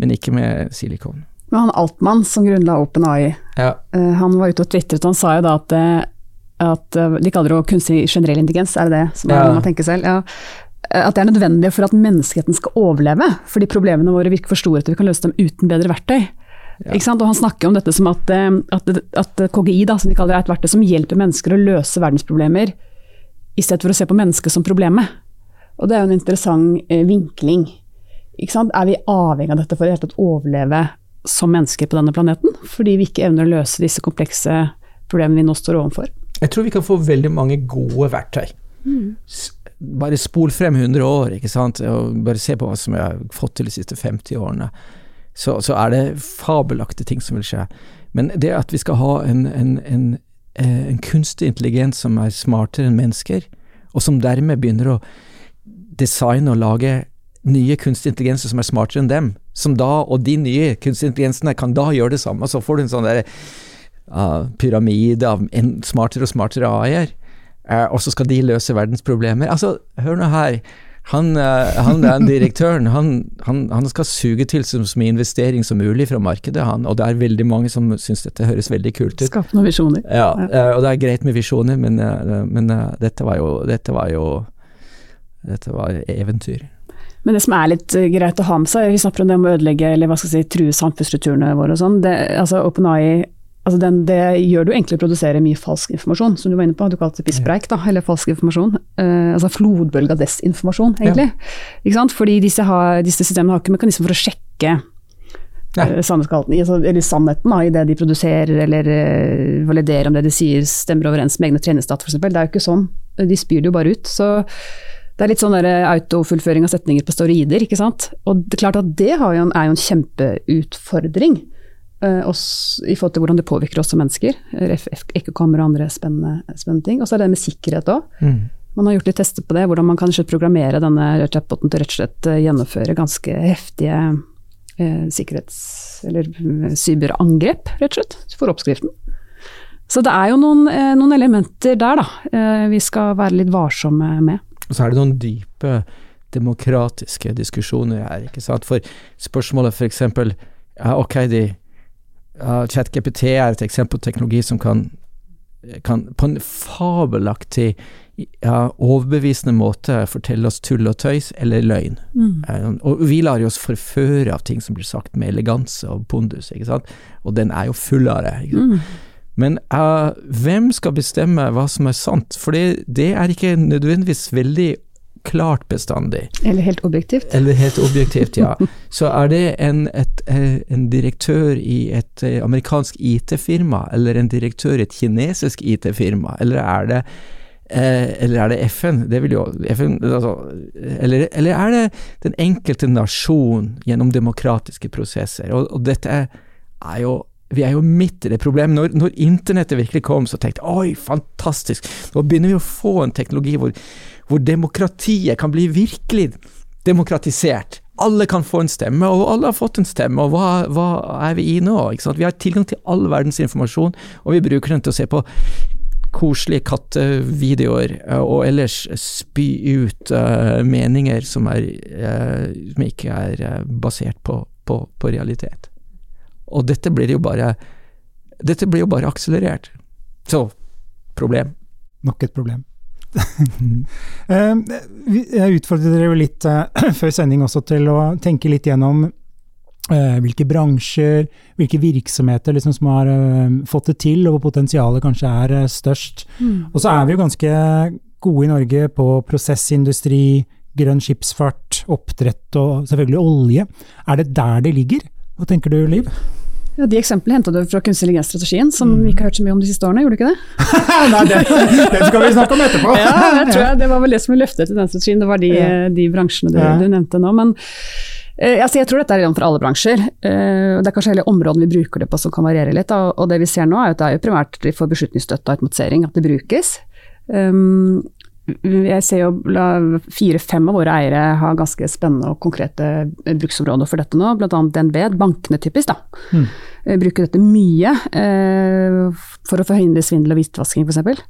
men ikke med silikon. Men han Altmann som grunnla OpenAI, Ja. eh, han var ute og tvitret, han sa jo da at, eh, at eh, de kaller det kunstig generell intelligens, er det det som er Ja. man tenker selv? Ja. Eh, At det er nødvendig for at menneskeheten skal overleve, fordi problemene våre virker for store til vi kan løse dem uten bedre verktøy. Ikke sant? Og han snakker om dette som at, eh, at, at KGI, da, som de kaller det, er et verktøy som hjelper mennesker å løse verdensproblemer, i stedet for å se på mennesket som problemet. Og det er jo en interessant eh, vinkling. Ikke sant? Er vi avhengig av dette for å overleve som mennesker på denne planeten? Fordi vi ikke evner å løse disse komplekse problemene vi nå står overfor. Jeg tror vi kan få veldig mange gode verktøy. Mm. Bare spol frem 100 år, ikke sant, og bare se på hva som vi har fått til de siste 50 årene. Så, så er det fabelaktige ting som vil skje. Men det at vi skal ha en, en, en, en kunstig intelligens som er smartere enn mennesker, og som dermed begynner å designe og lage nye kunstige intelligenser som er smartere enn dem, som da, og de nye kunstige intelligensene kan da gjøre det samme, og så får du en sånn der uh, pyramide av smartere og smartere AI-er, uh, og så skal de løse verdens problemer. Altså, hør nå her. Han, eh, han er en direktøren, han, han, han skal suge til så mye investering som mulig fra markedet, han, og det er veldig mange som syns dette høres veldig kult ut. Skape noen visjoner. Ja, eh, og det er greit med visjoner, men, eh, men dette var jo, dette var jo dette var eventyr. Men det som er litt greit å ha med seg, vi snakker om det om å ødelegge eller hva skal jeg si, true samfunnsstrukturene våre og sånn. Altså OpenAI altså den, det gjør jo enklere å produsere mye falsk informasjon, som du var inne på. Du kalte det pisspreik, da, eller falsk informasjon. Uh, altså flodbølge av desinformasjon, egentlig. Ja. Ikke sant? Fordi disse, har, disse, systemene har ikke mekanismer for å sjekke uh, altså, eller sannheten da, i det de produserer, eller uh, validerer om det de sier stemmer overens med egne treningsdata, f.eks. Det er jo ikke sånn. De spyr det jo bare ut. så det er litt sånn autofullføring av setninger på steroider, ikke sant. Og det er klart at det jo en, er jo en kjempeutfordring. Uh, oss, I forhold til hvordan det påvirker oss som mennesker. Ekkokamera og andre spennende, spennende, ting. Og så er det med sikkerhet òg. Mm. Man har gjort litt tester på det, hvordan man kan programmere denne chatboten til rett og slett uh, gjennomføre ganske heftige eh, sikkerhets- eller cyberangrep, rett og slett, for oppskriften. Så det er jo noen, noen elementer der, da, vi skal være litt varsomme med. Og så er det noen dype demokratiske diskusjoner her, ikke sant. For spørsmålet f.eks. Ja, ok, de uh, ChatGPT er et eksempel på teknologi som kan, kan på en fabelaktig ja, overbevisende måte fortelle oss tull og tøys eller løgn. Mm. Uh, og vi lar oss forføre av ting som blir sagt med eleganse og pondus, ikke sant. Og den er jo full av det. Mm. Men uh, hvem skal bestemme hva som er sant? For det, det er ikke nødvendigvis veldig klart bestandig. Eller helt objektivt. Eller helt objektivt, ja. Så er det en, et, eh, en direktør i et eh, amerikansk IT-firma, eller en direktør i et kinesisk IT-firma, eller er det Eh, eller er det FN? Det vil jo FN altså, eller, eller, er det den enkelte nasjon gjennom demokratiske prosesser? Og, og dette er, er, jo vi er jo midt i det problemet. Når, når internettet virkelig kom, så tenkte jeg oi, fantastisk, nå begynner vi å få en teknologi hvor hvor demokratiet kan bli virkelig demokratisert. Alle kan få en stemme, og alle har fått en stemme, og hva, hva er vi i nå? Vi har tilgang til all verdens informasjon, og vi bruker den til å se på koselige kattevideoer, eh, og ellers spy ut uh, meninger som, er, uh, som, ikke er basert på, på, på, realitet. Og dette blir jo bare Dette blir jo bare akselerert. Så problem. Nok et problem. Eh, jeg utfordret dere litt eh, før sending også til å tenke litt gjennom eh, hvilke bransjer, hvilke virksomheter liksom som har fått det til, og hvor potensialet kanskje er størst. Mm. Og så er vi jo ganske gode i Norge på prosessindustri, grønn skipsfart, oppdrett og selvfølgelig olje. Er det der det ligger? Hva tenker du, Liv? Ja, De eksemplene henta du fra kunstig intelligens-strategien, som vi ikke har hørt så mye om de siste årene, gjorde du ikke det? Nei, det, det, skal vi snakke om etterpå. ja, jeg tror jeg, Det var vel det som ble løftet i den strategien, det var de, ja. de bransjene du, ja. du, nevnte nå. men eh, altså jeg tror dette er for alle bransjer. Eh, det er kanskje hele området vi bruker det på som kan variere litt. Og det vi ser nå er at det er jo primært for beslutningsstøtte og automatisering at det brukes. Um, jeg ser jo fire-fem av våre eiere har ganske spennende og konkrete bruksområder for dette nå, bl.a. DNB, bankene typisk, da. Mm. Bruker dette mye eh, for å forhindre svindel og hvitvasking f.eks.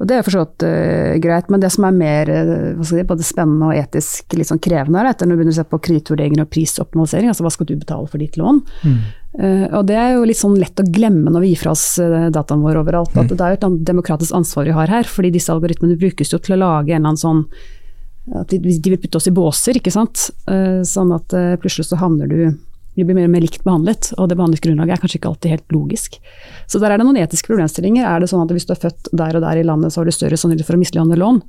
Og Det er for så vidt uh, greit, men det som er mer uh, si, både spennende og etisk litt sånn krevende, er etter når du begynner å se på kredittvurderinger og prisoptimalisering, altså hva skal du betale for ditt lån. Mm. Uh, og Det er jo litt sånn lett å glemme når vi gir fra oss dataene våre overalt, mm. at det er jo et demokratisk ansvar vi har her. fordi disse algoritmene brukes jo til å lage en eller annen sånn at de, de vil putte oss i båser, ikke sant. sånn at plutselig så havner du vi blir mer og mer likt behandlet, og det behandlingsgrunnlaget er kanskje ikke alltid helt logisk. Så der er det noen etiske problemstillinger. Er det sånn at hvis du er født der og der i landet, så har du større sannsynlighet for å misligholde lån?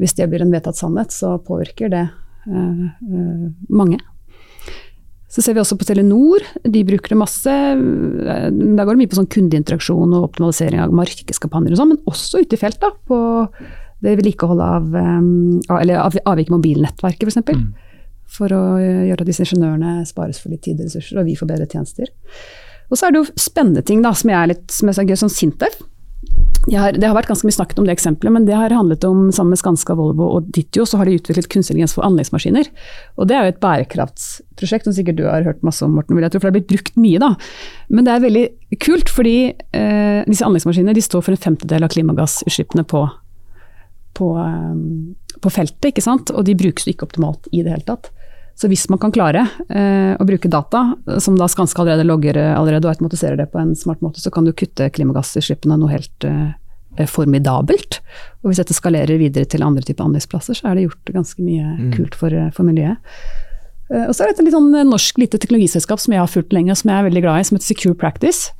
Hvis det blir en vedtatt sannhet, så påvirker det øh, mange. Så ser vi også på Telenor, de bruker det masse. Der går det mye på sånn kundeinteraksjon og optimalisering av markedskampanjer og sånn, men også ute i felt, da, på det vedlikeholdet av, um, eller avvik i mobilnettverket f.eks. Mm for å gjøre at disse ingeniørene spares for litt tid og ressurser, og vi får bedre tjenester. Og så er det jo spennende ting da, som jeg er litt som jeg sa, gøy, som Sintef. Har, det har vært ganske mye snakket om det eksempelet, men det har handlet om sammen med Skanska, Volvo og Ditio, så har de utviklet kunstig intelligens for anleggsmaskiner. Og det er jo et bærekraftsprosjekt som sikkert du har hørt masse om, Morten, vil jeg tro, for det har blitt brukt mye, da. Men det er veldig kult, fordi eh, disse anleggsmaskinene de står for en femtedel av klimagassutslippene på, på, eh, på feltet, ikke sant. Og de brukes jo ikke optimalt i det hele tatt. Så hvis man kan klare eh, å bruke data, som da Skanska allerede logger allerede og automatiserer det på en smart måte, så kan du kutte klimagassutslippene noe helt eh, eh, formidabelt. Og hvis dette skalerer videre til andre typer anleggsplasser, så er det gjort ganske mye Mm. kult for, for miljøet. Eh, Og så er det et litt sånn norsk lite teknologiselskap som jeg har fulgt lenge, og som jeg er veldig glad i, som heter Secure Practice.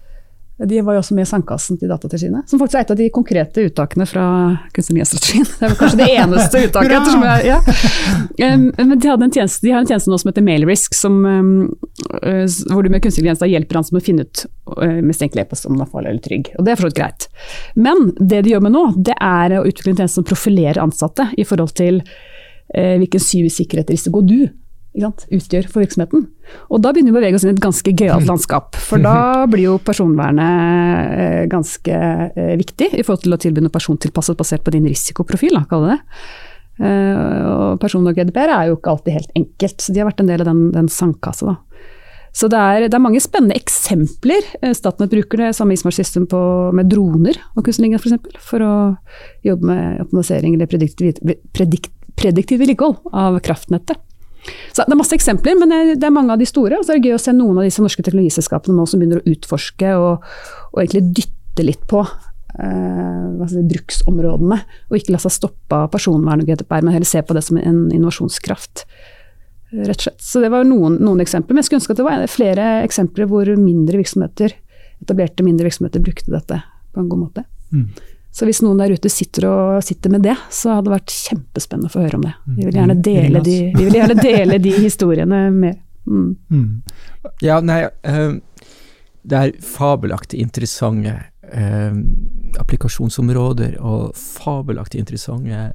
De var jo også med i sandkassen til Datatilsynet, som faktisk er et av de konkrete uttakene fra kunstig intelligens-strategien. Det var kanskje det eneste uttaket. Jeg, ja. Um, Men de, hadde en tjeneste, de har en tjeneste nå som heter Mailrisk, som, um, uh, hvor du med kunstig intelligens hjelper han som å finne ut uh, mistenkelig e-post om den er farlig eller trygg. Og det er for greit. Men det de gjør med nå, det er å utvikle en tjeneste som profilerer ansatte i forhold til uh, hvilken cybersikkerhetsrisiko du utgjør for virksomheten. Og da begynner vi å bevege oss inn i et ganske gøyalt landskap. For da blir jo personvernet eh, ganske eh, viktig i forhold til å tilby noe persontilpasset basert på din risikoprofil, da, kaller det. Eh, og person- og GDPR er jo ikke alltid helt enkelt, så de har vært en del av den, den sandkassa. Da. Så det er, det er mange spennende eksempler. Statnett bruker det samme Ismar System på, med droner og kunstig for, f.eks. For, å jobbe med optimalisering eller prediktiv, predikt, prediktiv vedlikehold av kraftnettet. Så Det er masse eksempler, men det- det er mange av de store. Og så er det gøy å se noen av disse norske teknologiselskapene nå som begynner å utforske og, og egentlig dytte litt på eh, si, bruksområdene. Og ikke la seg stoppe av personvern og GDPR, men heller se på det som en innovasjonskraft. eh, Rett og slett. Så det var noen, noen eksempler. Men jeg skulle ønske at det var flere eksempler hvor mindre virksomheter, etablerte mindre virksomheter brukte dette på en god måte. Mm. Så hvis noen der ute sitter, og, sitter med det, så hadde det vært kjempespennende å få høre om det. Vi vil gjerne Mm. dele de, vi vil gjerne dele de historiene mer. Mm. Mm. Ja, nei, eh, det er fabelaktig interessante eh, applikasjonsområder og fabelaktig interessante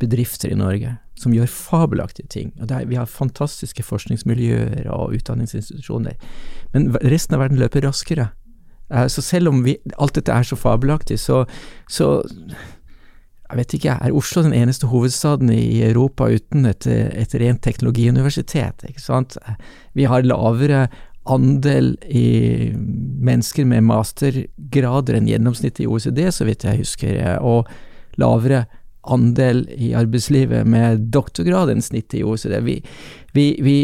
bedrifter i Norge som gjør fabelaktige ting. Er, vi har fantastiske forskningsmiljøer og utdanningsinstitusjoner, men resten av verden løper raskere. Eh, så selv om vi, alt dette er så fabelaktig, så, så jeg vet ikke, er Oslo den eneste hovedstaden i Europa uten et, et rent teknologiuniversitet? ikke sant? Vi har lavere andel i mennesker med mastergrader enn gjennomsnittet i OECD, så vidt jeg husker, og lavere andel i arbeidslivet med doktorgrad enn snittet i OECD. Vi, vi, vi,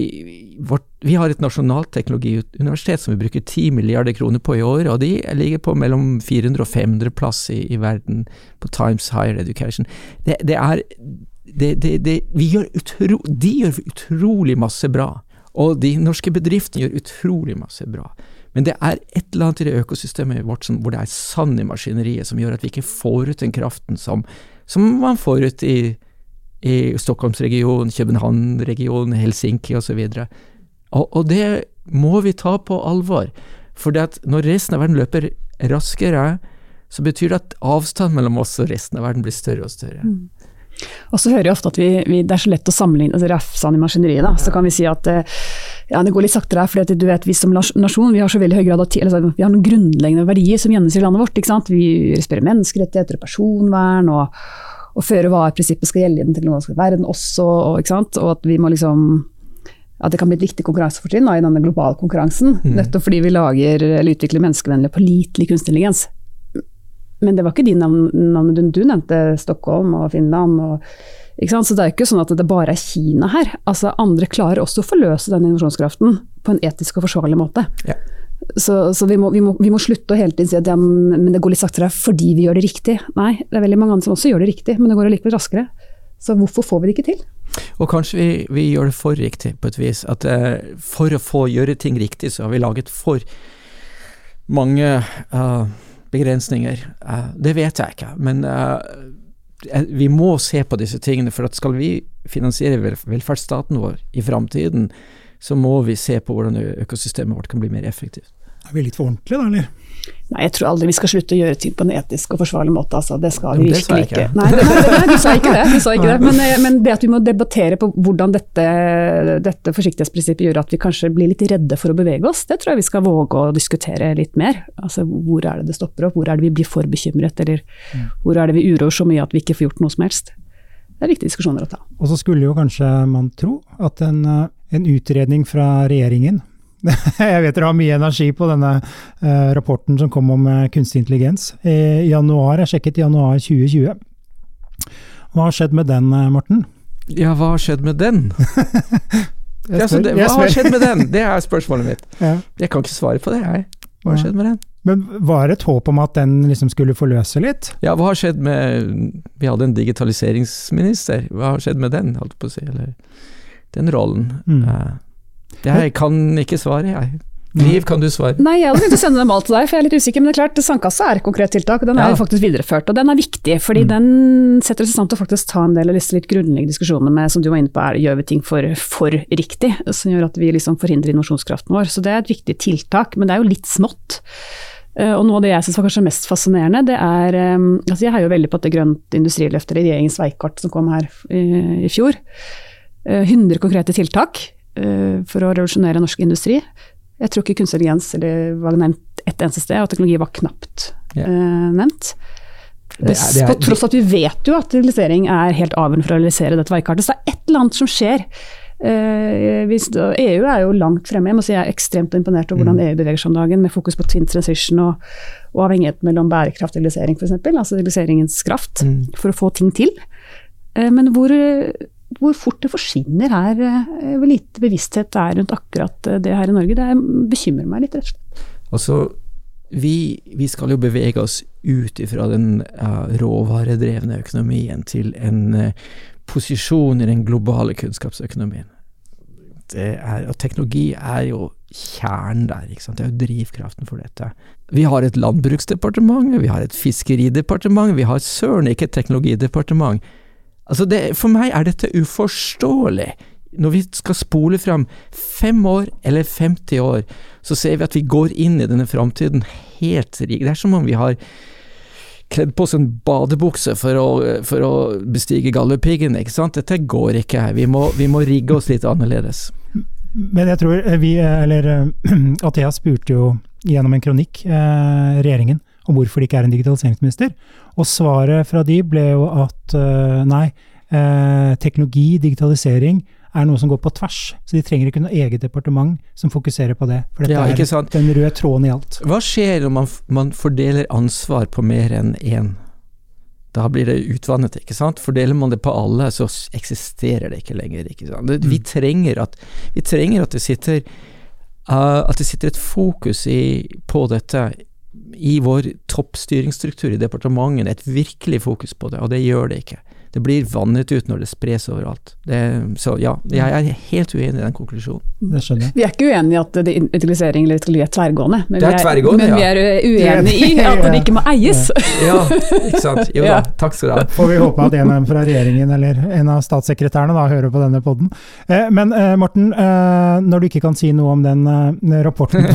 vårt, vi har et nasjonalt teknologiuniversitet som vi bruker 10 milliarder kroner på i år, og de ligger på mellom 400 og 500 plass i, i verden på Times Higher Education. Det, det er det, det, gjør utro, De gjør utrolig masse bra, og de norske bedriftene gjør utrolig masse bra. Men det er et eller annet i det økosystemet vårt som, hvor det er sand i maskineriet, som gjør at vi ikke får ut den kraften som, som man får ut i, i Stockholmsregionen, København-regionen, Helsinki osv. Og, og det må vi ta på alvor. For når resten av verden løper raskere, så betyr det at avstanden mellom oss og resten av verden blir større og større. Og så hører jeg ofte at vi, vi, det er så lett å sammenligne altså rafsene i maskineriet. Da. Så kan vi si at eh, ja, det går litt saktere her, fordi du vet, vi som nasjon vi har så veldig høy grad av tid, altså, vi har noen grunnleggende verdier som gjennomsyrer landet vårt. Ikke sant? Vi respekterer menneskerettigheter og personvern, og, og føre-var-prinsippet skal gjelde i den teknologiske verden også. Og, ikke sant? og at vi må liksom at det kan bli et viktig konkurransefortrinn i denne globale konkurransen. Nettopp fordi vi lager eller utvikler menneskevennlig, pålitelig kunstig intelligens. Men det var ikke de navn- navnene du, du nevnte, Stockholm og Finland. Og? Så det er ikke sånn at det bare er Kina her. Altså Andre klarer også å forløse den innovasjonskraften på en etisk og forsvarlig måte. Ja. Så, så vi, må, vi, må, vi må slutte å hele tiden si at ja, men det går litt saktere fordi vi gjør det riktig. Nei, det er veldig mange andre som også gjør det riktig, men det går allikevel raskere. Så hvorfor får vi det ikke til? Og kanskje vi, vi gjør det for riktig, på et vis. At eh, for å få gjøre ting riktig, så har vi laget for mange eh, begrensninger. Eh, det vet jeg ikke, men eh, eh, vi må se på disse tingene. For at skal vi finansiere velferdsstaten vår i framtiden, så må vi se på hvordan økosystemet vårt kan bli mer effektivt. Er vi litt for ordentlige, da, eller? Nei, jeg tror aldri vi skal slutte å gjøre ting på en etisk og forsvarlig måte. Altså. Det skal vi virkelig ikke. Nei, nei, nei, du sa ikke det. Du sa ikke det. Men, eh, men det at vi må debattere på hvordan dette, dette forsiktighetsprinsippet gjør at vi kanskje blir litt redde for å bevege oss, det tror jeg vi skal våge å diskutere litt mer. Altså hvor er det det stopper opp, hvor er det vi blir for bekymret, eller hvor er det vi uroer så mye at vi ikke får gjort noe som helst. Det er viktige diskusjoner å ta. Og så skulle jo kanskje man tro at en, eh, en utredning fra regjeringen Jeg vet dere har mye energi på denne eh, rapporten som kom om eh, kunstig intelligens. I januar, jeg sjekket januar 2020. Hva har skjedd med den, eh, Morten? Ja, hva har skjedd med den? Ja, det hva har skjedd med den? Det er spørsmålet mitt. Ja. Jeg kan ikke svare på det, jeg. Hva har skjedd med den? Men var det et håp om at den liksom skulle forløse litt? Ja, hva har skjedd med Vi hadde en digitaliseringsminister. Hva har skjedd med den, holdt på å si? Eller den rollen? Mm. Eh, jeg kan ikke svare, jeg. Liv, kan du svare? Nei, jeg hadde tenkt å sende dem alt til deg, for jeg er litt usikker. Men det er klart, sandkassa er et konkret tiltak, og den er Ja. faktisk videreført. Og den er viktig, fordi Mm. den setter oss i stand til å faktisk ta en del av disse litt grunnleggende diskusjonene med, som du var inne på, er, gjør vi ting for, for riktig? Som gjør at vi liksom forhindrer innovasjonskraften vår. Så det er et viktig tiltak, men det er jo litt smått. Eh, Og noe av det jeg syns var kanskje mest fascinerende, det er eh, altså Jeg heier jo veldig på at det grønt industriløftet, eller regjeringens veikart som kom her i, i fjor. Eh, 100 konkrete tiltak eh, for å revolusjonere norsk industri. Jeg tror ikke kunstig intelligens eller var nevnt ett eneste sted, og teknologi var knapt yeah. eh, nevnt. Det er- det er- På tross av at vi vet jo at digitalisering er helt avgjørende for å realisere dette veikartet. Så det er et eller annet som skjer. Eh, hvis, EU er jo langt fremme. Jeg må si jeg er ekstremt imponert over Mm. hvordan EU beveger seg om dagen, med fokus på twin transition og, og avhengighet mellom bærekraft og digitalisering f.eks. Altså digitaliseringens kraft, Mm. for å få ting til. Eh, men hvor, hvor fort det forsvinner her, eh, hvor lite bevissthet det er rundt akkurat eh, det her i Norge, det er- bekymrer meg litt, rett og slett. Altså, vi, vi skal jo bevege oss ut ifra den uh, råvaredrevne økonomien til en uh, posisjon i den globale kunnskapsøkonomien. Er, og teknologi er jo kjernen der, ikke sant? det er jo drivkraften for dette. Vi har et landbruksdepartement, vi har et fiskeridepartement, vi har søren ikke et teknologidepartement. Altså det, for meg er dette uforståelig. Når vi skal spole fram fem år eller 50 år, så ser vi at vi går inn i denne framtiden helt rik. Det er som om vi har kledd på oss en badebukse for å, for å bestige Galdhøpiggen, ikke sant. Dette går ikke. Vi må, vi må rigge oss litt annerledes. Men jeg tror vi, eller eh, Athea spurte jo gjennom en kronikk eh, regjeringen om hvorfor det ikke er en digitaliseringsminister. Og svaret fra de ble jo at eh, nei, eh, teknologi, digitalisering, er noe som går på tvers. Så de trenger ikke noe eget departement som fokuserer på det. For dette Ja, ikke er sant? den røde tråden i alt. Hva skjer når man, man fordeler ansvar på mer enn én? Da blir det utvannet, ikke sant. Fordeler man det på alle, så eksisterer det ikke lenger. Ikke sant? Det, vi, trenger at, vi trenger at det sitter uh, At det sitter et fokus i, på dette i vår toppstyringsstruktur i departementene, et virkelig fokus på det, og det gjør det ikke. Det blir vannet ut når det spres overalt. Det, så ja, jeg er helt uenig i den konklusjonen. Det skjønner jeg. Vi er ikke uenige i at utilisering eller teknologi er tverrgående, men, Det er vi, tverrgående, men vi ja. er uenige i at det ikke må eies. Ja, ikke sant. Jo da, takk skal du ha. Får vi håpe at en av dem fra regjeringen eller en av statssekretærene da hører på denne podden. Eh, men eh, Morten, eh, når du ikke kan si noe om den rapporten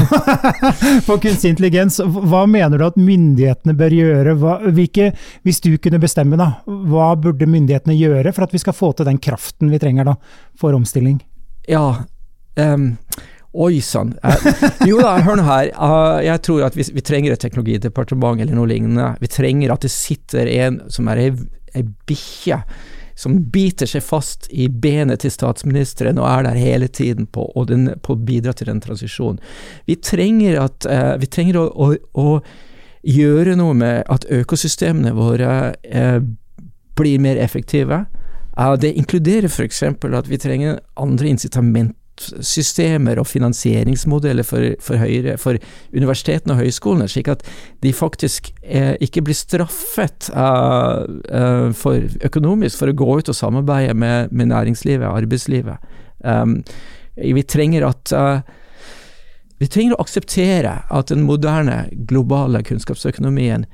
på kunstig intelligens, hva mener du at myndighetene bør gjøre? Hva, hvilke, hvis du kunne bestemme, da, hva burde myndighetene gjøre for at vi skal få til den kraften vi trenger da, for omstilling? Ja, um, oi sann. Jo da, hør nå her. Eh, jeg tror at vi, vi trenger et teknologidepartement eller noe lignende. Vi trenger at det sitter en som er ei, ei bikkje som biter seg fast i benet til statsministeren og er der hele tiden på, og den, på å bidra til den transisjonen. Vi trenger, at, eh, vi trenger å, å, å gjøre noe med at økosystemene våre eh, blir mer effektive. Det inkluderer f.eks. at vi trenger andre incitamentsystemer og finansieringsmodeller for, for, høyre, for universitetene og høyskolene, slik at de faktisk eh, ikke blir straffet uh, uh, for, økonomisk for å gå ut og samarbeide med, med næringslivet, arbeidslivet. Um, vi trenger at uh, vi trenger å akseptere at den moderne, globale kunnskapsøkonomien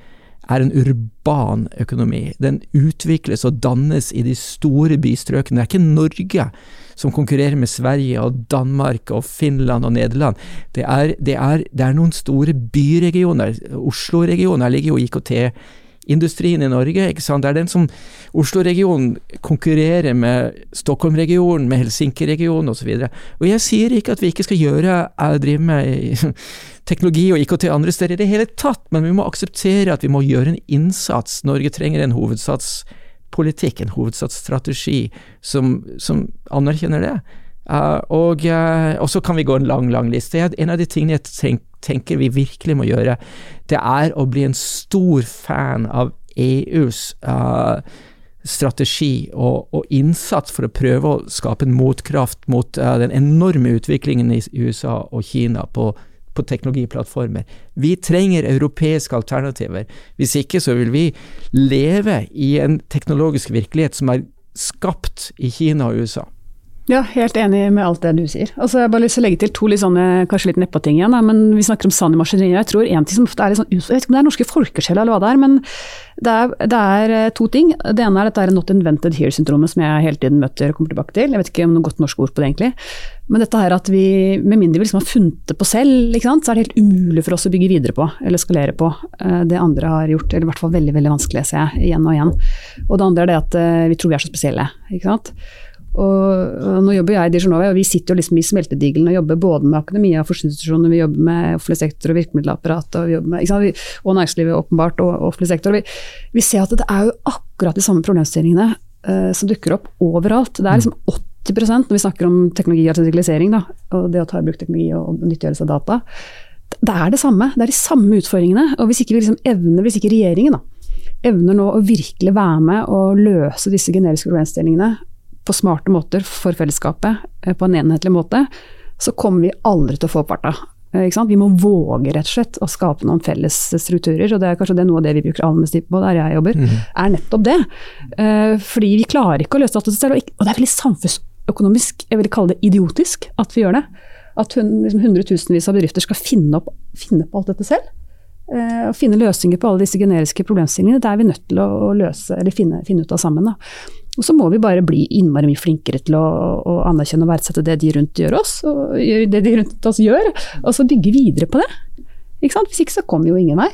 er en urban økonomi. Den utvikles og dannes i de store bystrøkene. Det er ikke Norge som konkurrerer med Sverige og Danmark og Finland og Nederland. Det er, det er, det er noen store byregioner. Oslo-regionen, ligger jo IKT-industrien i Norge. ikke sant? Det er den som Oslo-regionen konkurrerer med Stockholm-regionen, med Helsinki-regionen osv. Og, så og jeg sier ikke at vi ikke skal gjøre, jeg drive med teknologi og IKT andre steder i det hele tatt, men vi må akseptere at vi må gjøre en innsats. Norge trenger en hovedsatspolitikk, en hovedsatsstrategi, som, som anerkjenner det. Uh, og, uh, så kan vi gå en lang, lang liste. En av de tingene jeg tenk, tenker vi virkelig må gjøre, det er å bli en stor fan av EUs uh, strategi og, og, innsats for å prøve å skape en motkraft mot den enorme utviklingen i USA og Kina på på teknologiplattformer. Vi trenger europeiske alternativer. Hvis ikke så vil vi leve i en teknologisk virkelighet som er skapt i Kina og USA. Ja, helt enig med alt det du sier. Altså, jeg har bare lyst til å legge til to litt sånne, kanskje litt nedpå-ting igjen. Men Vi snakker om sand i maskineriet. Jeg tror en ting som ofte er litt sånn, jeg vet ikke om det er norske folkesjeler eller hva det er, men det er, det er, eh, to ting. Det ene er dette er not invented here-syndromet som jeg hele tiden møter og kommer tilbake til. Jeg vet ikke om noe godt norsk ord på det egentlig. Men dette her at vi, med mindre vi liksom har funnet det på selv, så er det helt umulig for oss å bygge videre på eller skalere på eh, det andre har gjort. Eller i hvert fall veldig veldig vanskelig, ser jeg igjen og igjen. Og det andre er det at eh, vi tror vi er så spesielle. ikke sant? Og, og, nå jobber jeg i Dijonova, og vi sitter jo liksom i smeltedigelen og jobber både med akademia og forskningsinstitusjoner, vi jobber med offentlig sektor og virkemiddelapparat, og, med, og næringslivet åpenbart, og, offentlig sektor. Vi, vi, ser at det er jo akkurat de samme problemstillingene uh, som dukker opp overalt. Det er liksom 80 når vi snakker om teknologi og digitalisering, da, og det å ta i bruk teknologi og nyttiggjøre seg data. Det er det samme. Det er de samme utfordringene. Og hvis ikke vi liksom evner, hvis ikke regjeringen da, evner nå å virkelig være med og løse disse generiske problemstillingene på smarte måter for fellesskapet eh, på en enhetlig måte, så kommer vi aldri til å få opp farta. Eh, vi må våge rett og slett å skape noen felles strukturer, og det er kanskje det noe av det vi bruker aller mest tid på der jeg jobber, mm. er nettopp det. Eh, fordi vi klarer ikke å løse dette selv, og det er veldig samfunnsøkonomisk, jeg vil kalle det idiotisk, at vi gjør det. At liksom hundretusenvis av bedrifter skal finne opp, finne på alt dette selv. Og finne løsninger på alle disse generiske problemstillingene. Det er vi nødt til å løse, eller finne, finne ut av sammen. Da. Og så må vi bare bli innmari mye flinkere til å, å, anerkjenne og verdsette det de rundt gjør oss, og det de rundt oss gjør, og så bygge videre på det. Ikke Hvis ikke så kommer jo ingen vei.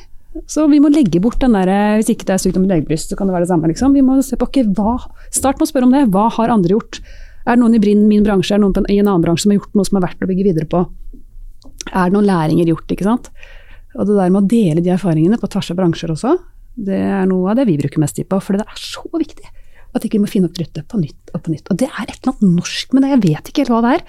Så vi må legge bort den der Hvis ikke det er sykdom i legebryst, så kan det være det samme, liksom. Vi må se på okay, hva Start med å spørre om det. Hva har andre gjort? Er det noen i min bransje, er det noen i en annen bransje som har gjort noe som er verdt å bygge videre på? Er det noen læringer gjort, ikke sant? Og det der med å dele de erfaringene på tvers av bransjer også, det er noe av det vi bruker mest tid på, for det er så viktig. At ikke vi må finne opp kruttet på nytt og på nytt. Og det er et eller annet norsk med det, jeg vet ikke helt hva det er.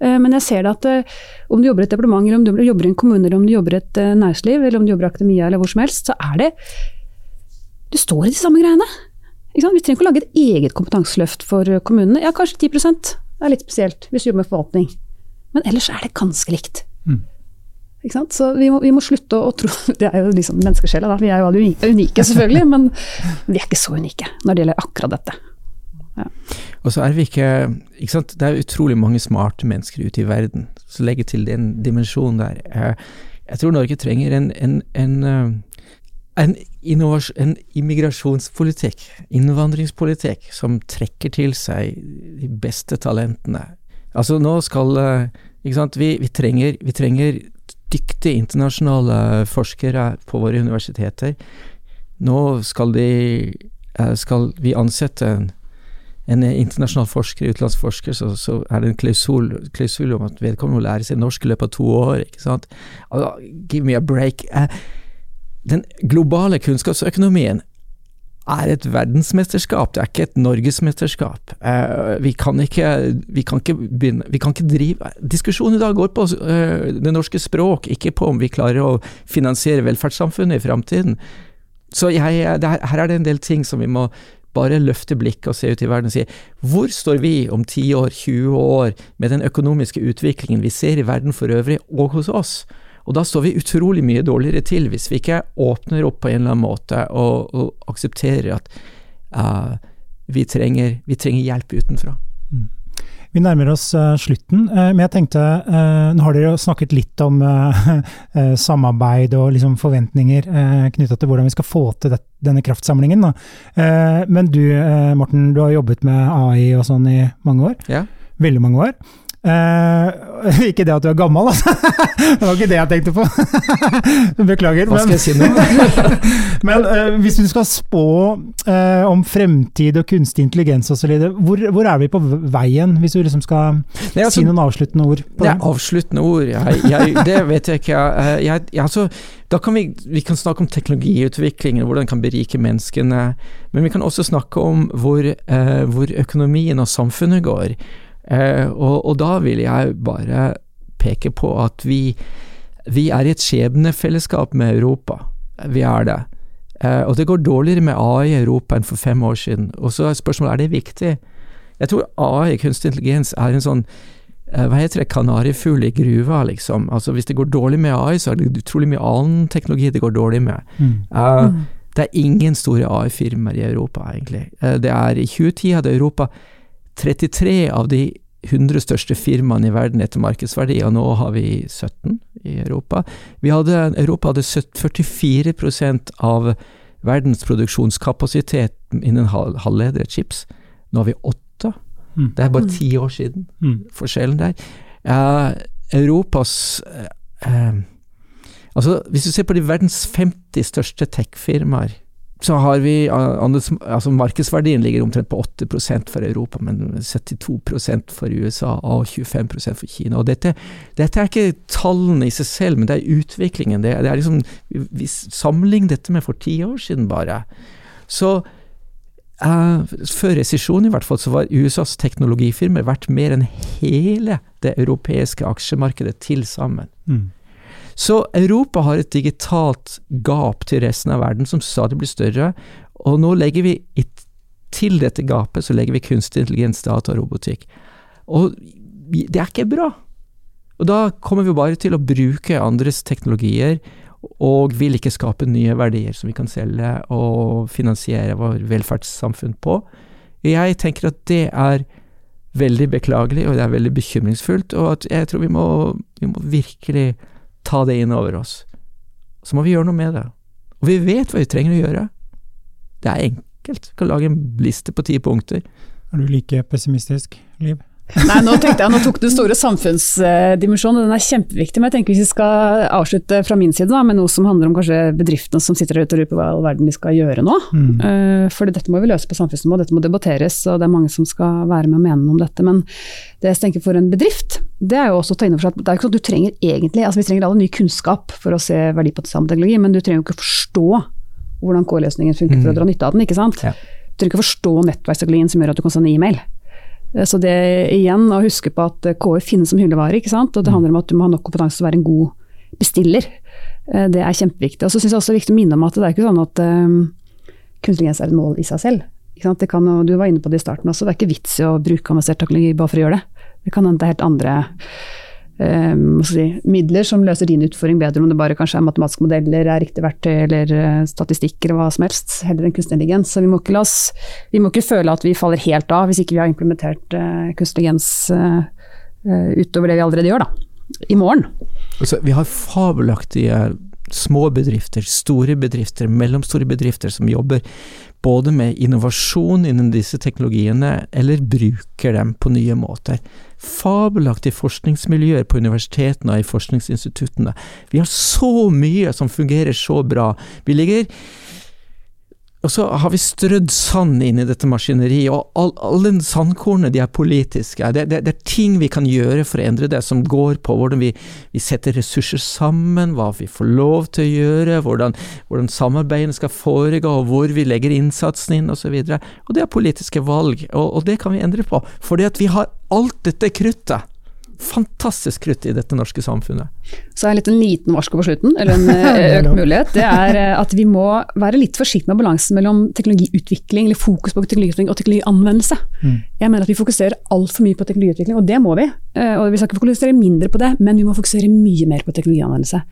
Eh, men jeg ser det at eh, om du jobber i et departement, eller om du jobber i en kommune, eller om du jobber i et eh, næringsliv, eller om du jobber i akademia, eller hvor som helst, så er det Du står i de samme greiene. Vi trenger ikke å lage et eget kompetanseløft for kommunene. Ja, kanskje 10 det er litt spesielt, hvis du jobber med forvaltning. Men ellers er det ganske likt. Mm. Så vi må, vi må, slutte å, tro Det er jo liksom menneskesjela, da. Vi er jo alle unike, selvfølgelig, men vi er ikke så unike når det gjelder akkurat dette. Ja. Og så er vi ikke, ikke sant? Det er utrolig mange smarte mennesker ute i verden. Så legge til den dimensjonen der. Jeg tror Norge trenger en, en, en, eh, en, en immigrasjonspolitikk, innvandringspolitikk, som trekker til seg de beste talentene. Altså nå skal eh, ikke sant? Vi, vi, trenger, vi trenger dyktige internasjonale forskere på våre universiteter. Nå skal, de, eh, skal vi ansette en, en internasjonal forsker, utenlandsk forsker, så, så, er det en klausul, klausul, om at vedkommende må lære seg norsk i løpet av to år. ikke sant? Give me a break. Eh, den globale kunnskapsøkonomien er et verdensmesterskap, det er ikke et norgesmesterskap. Uh, vi, kan ikke, vi, kan ikke begynne, vi kan ikke drive Diskusjonen i dag går på uh, det norske språk, ikke på om vi klarer å finansiere velferdssamfunnet i framtiden. Så jeg, er, her er det en del ting som vi må bare løfte blikket og se ut i verden og si hvor står vi om 10 år, 20 år med den økonomiske utviklingen vi ser i verden for øvrig, og hos oss? Og da står vi utrolig mye dårligere til hvis vi ikke åpner opp på en eller annen måte og, og aksepterer at uh, vi, trenger, vi, trenger, hjelp utenfra. Mm. Vi nærmer oss uh, slutten, uh, men jeg tenkte uh, Nå har dere jo snakket litt om samarbeid og liksom forventninger knytta til hvordan vi skal få til denne kraftsamlingen. men du Morten, du har jobbet med AI og sånn i mange år. Ja. Veldig mange år. Uh, ikke det at du er gammel, altså. det var ikke det jeg tenkte på. Beklager. Hva skal jeg si nå? men uh, hvis du skal spå uh, om fremtid og kunstig intelligens osv., hvor, hvor er vi på veien, hvis du liksom skal Nei, altså, si noen avsluttende ord? På det er avsluttende ord, jeg, jeg, det vet jeg ikke. Jeg, altså, da kan vi, vi kan snakke om teknologiutviklingen og hvordan den kan berike menneskene, men vi kan også snakke om hvor, hvor økonomien og samfunnet går. Eh, og, og, da vil jeg bare peke på at vi, vi er i et skjebnefellesskap med Europa. Vi er det. Eh, og det går dårligere med AI i Europa enn for fem år siden. Og så er spørsmålet er det viktig. Jeg tror AI, kunstig intelligens, er en sånn eh, hva heter det, kanarifugl i gruva, liksom. Altså Hvis det går dårlig med AI, så er det utrolig mye annen teknologi det går dårlig med. Eh, det er ingen store AI-firmaer i Europa, egentlig. Uh, det er I 2010 hadde Europa 33 av de 100 største firmaene i verden etter markedsverdi, og nå har vi 17 i Europa. Vi hadde, Europa hadde 70 44 av verdens produksjonskapasitet innen hal- halvledere, chips. Nå har vi åtte. Mm. Det er bare ti år siden, Mm. forskjellen der. Uh, Europas eh, Altså, hvis du ser på de verdens 50 største tech-firmaer, så har vi eh, altså Markedsverdien ligger omtrent på 8% for Europa, men 72% for USA og 25% for Kina. Og dette, dette er ikke tallene i seg selv, men det er utviklingen. Det, det er liksom, vi sammenligner dette med for ti år siden bare. Så Uh, før resesjonen i hvert fall, så var USAs teknologifirmaer verdt mer enn hele det europeiske aksjemarkedet til sammen. Mm. Så Europa har et digitalt gap til resten av verden som stadig blir større, og nå legger vi til dette gapet så legger vi kunstig intelligens, data og robotikk. Og det er ikke bra. Og da kommer vi bare til å bruke andres teknologier, og vil ikke skape nye verdier som vi kan selge og finansiere vår velferdssamfunn på. Jeg tenker at det er veldig beklagelig, og det er veldig bekymringsfullt, og jeg tror vi må, vi må virkelig ta det inn over oss. Så må vi gjøre noe med det. Og vi vet hva vi trenger å gjøre. Det er enkelt. Vi kan lage en liste på ti punkter. Er du like pessimistisk, Liv? Nei, nå tenkte jeg, nå tok du store samfunnsdimensjonen, og den er kjempeviktig. Men jeg tenker hvis vi skal avslutte fra min side da, med noe som handler om kanskje bedriftene som sitter der ute og lurer på hva i all verden de skal gjøre nå. Mm. Uh, For dette må vi løse på samfunnsnivå, dette må debatteres, og det er mange som skal være med og mene noe om dette. Men det jeg tenker for en bedrift, det er jo også å ta inn over seg at det er ikke sånn at du trenger egentlig altså Vi trenger alle ny kunnskap for å se verdipotensial med teknologi, men du trenger jo ikke forstå hvordan K-løsningen funker for å dra nytte av den, ikke sant. Ja. Du trenger ikke forstå nettverksteknologien som gjør at du kan sende e-mail. Eh, Så det igjen å huske på at eh, KI finnes som hyllevare, ikke sant? og det handler om at du må ha nok kompetanse til å være en god bestiller. Eh, Det er kjempeviktig. Og så syns jeg også det er viktig å minne om at det er ikke sånn at um, kunstig er et mål i seg selv. Ikke sant? Det kan, du var inne på det i starten også, det er ikke vits i å bruke avansert teknologi bare for å gjøre det. Det kan hende er helt andre um, si, midler som løser din utfordring bedre, om det bare kanskje er matematiske modeller, er riktig verktøy eller statistikker statistikk eller hva som helst, heller enn kunstig intelligens. Så vi må ikke, oss, vi må ikke føle at vi faller helt av hvis ikke vi har implementert uh, kunstig intelligens uh, uh, utover det vi allerede gjør, da. I morgen. Altså, vi har fabelaktige små bedrifter, store bedrifter, mellomstore bedrifter som jobber både med innovasjon innen disse teknologiene, eller bruker dem på nye måter. Fabelaktige forskningsmiljøer på universitetene og i forskningsinstituttene. Vi har så mye som fungerer så bra. Vi ligger og så har vi strødd sand inn i dette maskineriet, og all- alle sandkornene de er politiske. Det, det, det er ting vi kan gjøre for å endre det, som går på hvordan vi, vi setter ressurser sammen, hva vi får lov til å gjøre, hvordan, hvordan samarbeidene skal foregå, og hvor vi legger innsatsen inn, osv. Og, så og det er politiske valg, og, og det kan vi endre på. Fordi at vi har alt dette kruttet. Fantastisk krutt i dette norske samfunnet. Så er en liten varsko på slutten, eller en eh, økt mulighet. Det er eh, at vi må være litt forsiktige med balansen mellom teknologiutvikling, eller fokus på teknologiutvikling og teknologianvendelse. Mm. Jeg mener at vi fokuserer altfor mye på teknologiutvikling, og det må vi. Eh, Og vi skal ikke fokusere mindre på det, men vi må fokusere mye mer på teknologianvendelse.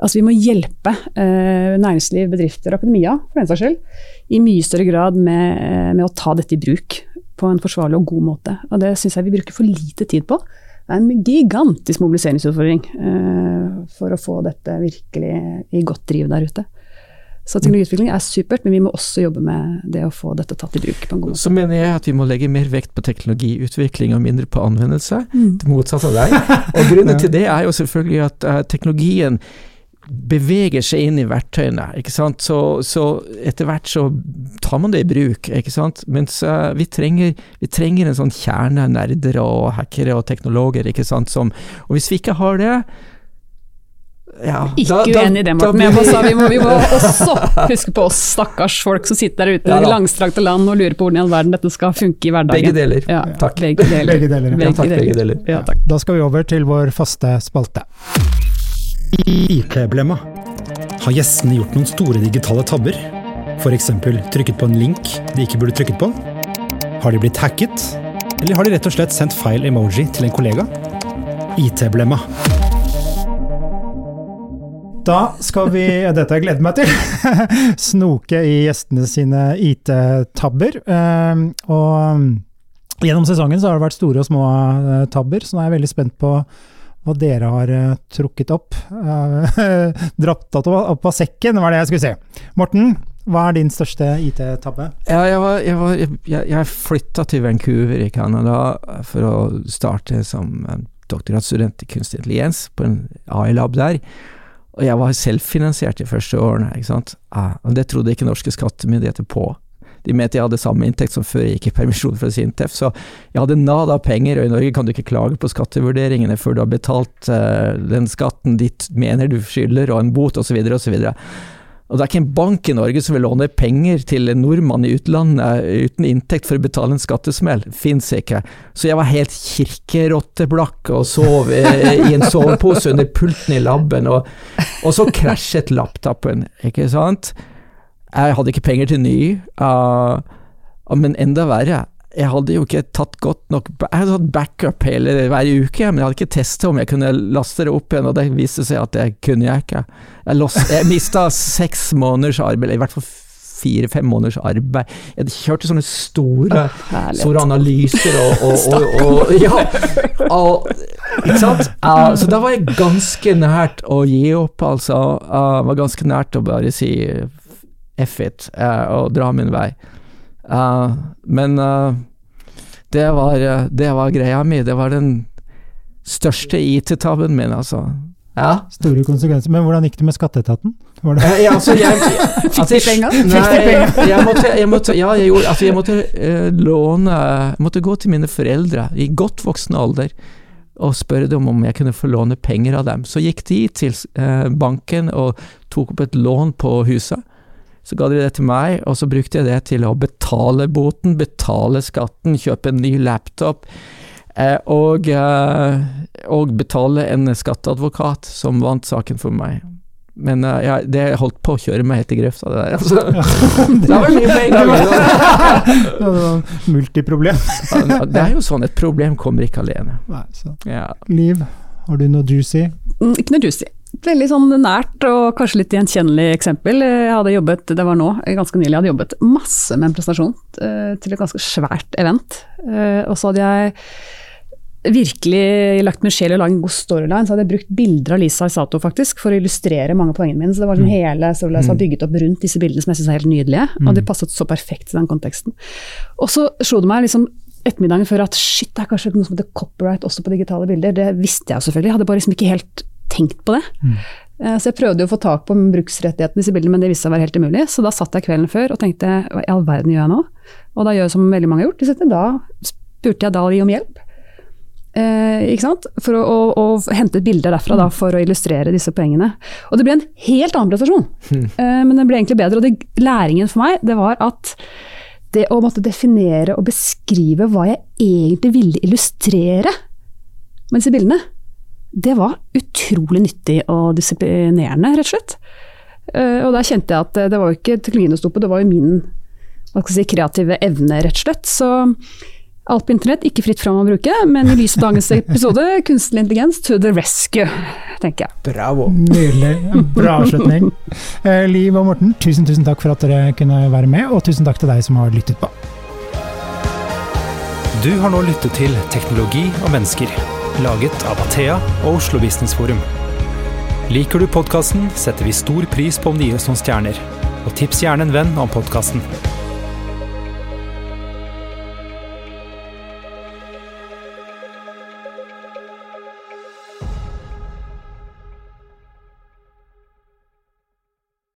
Altså Vi må hjelpe eh, næringsliv, bedrifter og akademia for den saks skyld, i mye større grad med, med å ta dette i bruk på en forsvarlig og god måte. Og Det syns jeg vi bruker for lite tid på. Det er en gigantisk mobiliseringsutfordring uh, for å få dette virkelig i godt driv der ute. Så teknologiutvikling er supert, men vi må også jobbe med det å få dette tatt i bruk på en god måte. Så mener jeg at vi må legge mer vekt på teknologiutvikling og mindre på anvendelse. Det motsatte av deg. Og grunnen til det er jo selvfølgelig at uh, teknologien beveger seg inn i verktøyene, ikke sant. Så, så etter hvert så tar man det i bruk, ikke sant. Mens uh, vi, trenger, vi trenger en sånn kjerne nerder og hackere og teknologer, ikke sant. Som, og hvis vi ikke har det ja, Ikke uenig i det, Morten. Jeg bare sa, vi, må, vi må også huske på oss stakkars folk som sitter der ute Ja i langstrakte land og lurer på hvordan i all verden dette skal funke i hverdagen. Begge deler. Ja, Takk. Begge deler. Begge deler. Ja, takk, begge deler. Ja, takk. Da skal vi over til vår faste spalte. IT-blemma. Har gjestene gjort noen store digitale tabber? F.eks. trykket på en link de ikke burde trykket på? Har de blitt hacket? Eller har de rett og slett sendt feil emoji til en kollega? IT-blemma. Da skal vi, dette har jeg gledet meg til, snoke i gjestene sine IT-tabber. Eh, og gjennom sesongen så har det vært store og små eh, tabber, så nå er jeg veldig spent på hva dere har uh, trukket opp. Uh, Dratt opp av sekken, var det jeg skulle si. Morten, hva er din største IT-tabbe? Ja, jeg, var, jeg, jeg, jeg flytta til Vancouver i Canada for å starte som doktorgradsstudent i kunstig intelligens på en AI-lab der. Og jeg var selvfinansiert de første årene, ikke sant. Ja, og det trodde ikke norske skattemyndigheter på. De mente jeg hadde samme inntekt som før jeg gikk i permisjon fra Sintef, så jeg hadde nada penger, og i Norge kan du ikke klage på skattevurderingene før du har betalt uh, den skatten ditt mener du skylder, og en bot osv. osv. Og det er ikke en bank i Norge som vil låne penger til en nordmann i utlandet uten inntekt for å betale en skattesmell. Fins ikke. Så jeg var helt kirkerotteblakk og sov i en sovepose under pulten i laben, og, og så krasjet laptopen, ikke sant. Jeg hadde ikke penger til ny, uh, men enda verre. Jeg hadde jo ikke tatt godt nok Jeg hadde hatt backup hele, hver uke, men jeg hadde ikke testa om jeg kunne laste det opp igjen, og det viste seg at det kunne jeg ikke. Jeg, lost, jeg mista seks måneders arbeid, eller i hvert fall fire-fem måneders arbeid. Jeg kjørte sånne store, store analyser og, og, og, og Ja! ikke sant? Uh, så da var jeg ganske nært å gi opp, altså. Uh, var ganske nært å bare si F it, uh, og dra min vei. Uh, men uh, det, var, det var greia mi. Det var den største IT-tabben min, altså. Ja. Store konsekvenser. Men hvordan gikk det med skatteetaten? Var det? Ja, altså, jeg, altså, Fikk de penger? Nei, jeg måtte, jeg måtte, ja, jeg gjorde, altså, jeg måtte uh, låne Jeg måtte gå til mine foreldre i godt voksen alder og spørre dem om jeg kunne få låne penger av dem. Så gikk de til uh, banken og tok opp et lån på huset. Så ga de det til meg, og så brukte jeg det til å betale boten, betale skatten, kjøpe en ny laptop. Eh, og, eh, og, betale en skatteadvokat som vant saken for meg. Men uh, ja, det holdt på å kjøre meg helt i grøfta, det der. Altså. det var mye penger! Multiproblem. det er jo sånn, et problem kommer ikke alene. Nei, ja. Liv, har du noe juicy? Mm, ikke noe juicy. Veldig sånn nært og kanskje litt gjenkjennelig eksempel. Jeg hadde jobbet, det var nå, ganske nylig, jeg hadde jobbet masse med en prestasjon uh, til et ganske svært event. Uh, og så hadde jeg virkelig lagt min sjel i å lage en god storyline, så hadde jeg brukt bilder av Lisa Isato faktisk, for å illustrere mange av poengene mine. Så det var sånn mm. hele storyline som var mm. bygget opp rundt disse bildene som jeg syns er helt nydelige. Og de mm. passet så perfekt til den konteksten. Og så slo det meg liksom ettermiddagen før at shit, det er kanskje noe som heter copyright også på digitale bilder. Det visste jeg selvfølgelig, jeg hadde bare liksom ikke helt tenkt på det. Mm. Eh, så jeg prøvde å få tak på bruksrettighetene i disse bildene, men det viste seg å være helt umulig. Så da satt jeg kvelden før og tenkte hva i all verden gjør jeg nå? Og da gjør jeg som veldig mange har gjort. Da spurte jeg Dali om hjelp. Eh? For å, å, å hente bilder derfra da, for å illustrere disse poengene. Og det ble en helt annen prestasjon, mm. eh, men den ble egentlig bedre. Og det, læringen for meg det var at det å måtte definere og beskrive hva jeg egentlig ville illustrere med disse bildene, det var utrolig nyttig og disiplinerende, rett og slett. Eh, og der kjente jeg at det var jo ikke teknologien det sto på, det var jo min si, kreative evne, rett og slett. Så alt på internett, ikke fritt fram å bruke, men i lys av dagens episode, kunstig intelligens to the rescue, tenker jeg. Bravo. Nydelig. Bra avslutning. Eh, Liv og Morten, tusen, tusen takk for at dere kunne være med, og tusen takk til deg som har lyttet på. Du har nå lyttet til Teknologi og mennesker laget av Athea og Oslo Business Forum. Liker du podkasten, setter vi stor pris på om du gir oss noen stjerner. Og tips gjerne en venn om podkasten.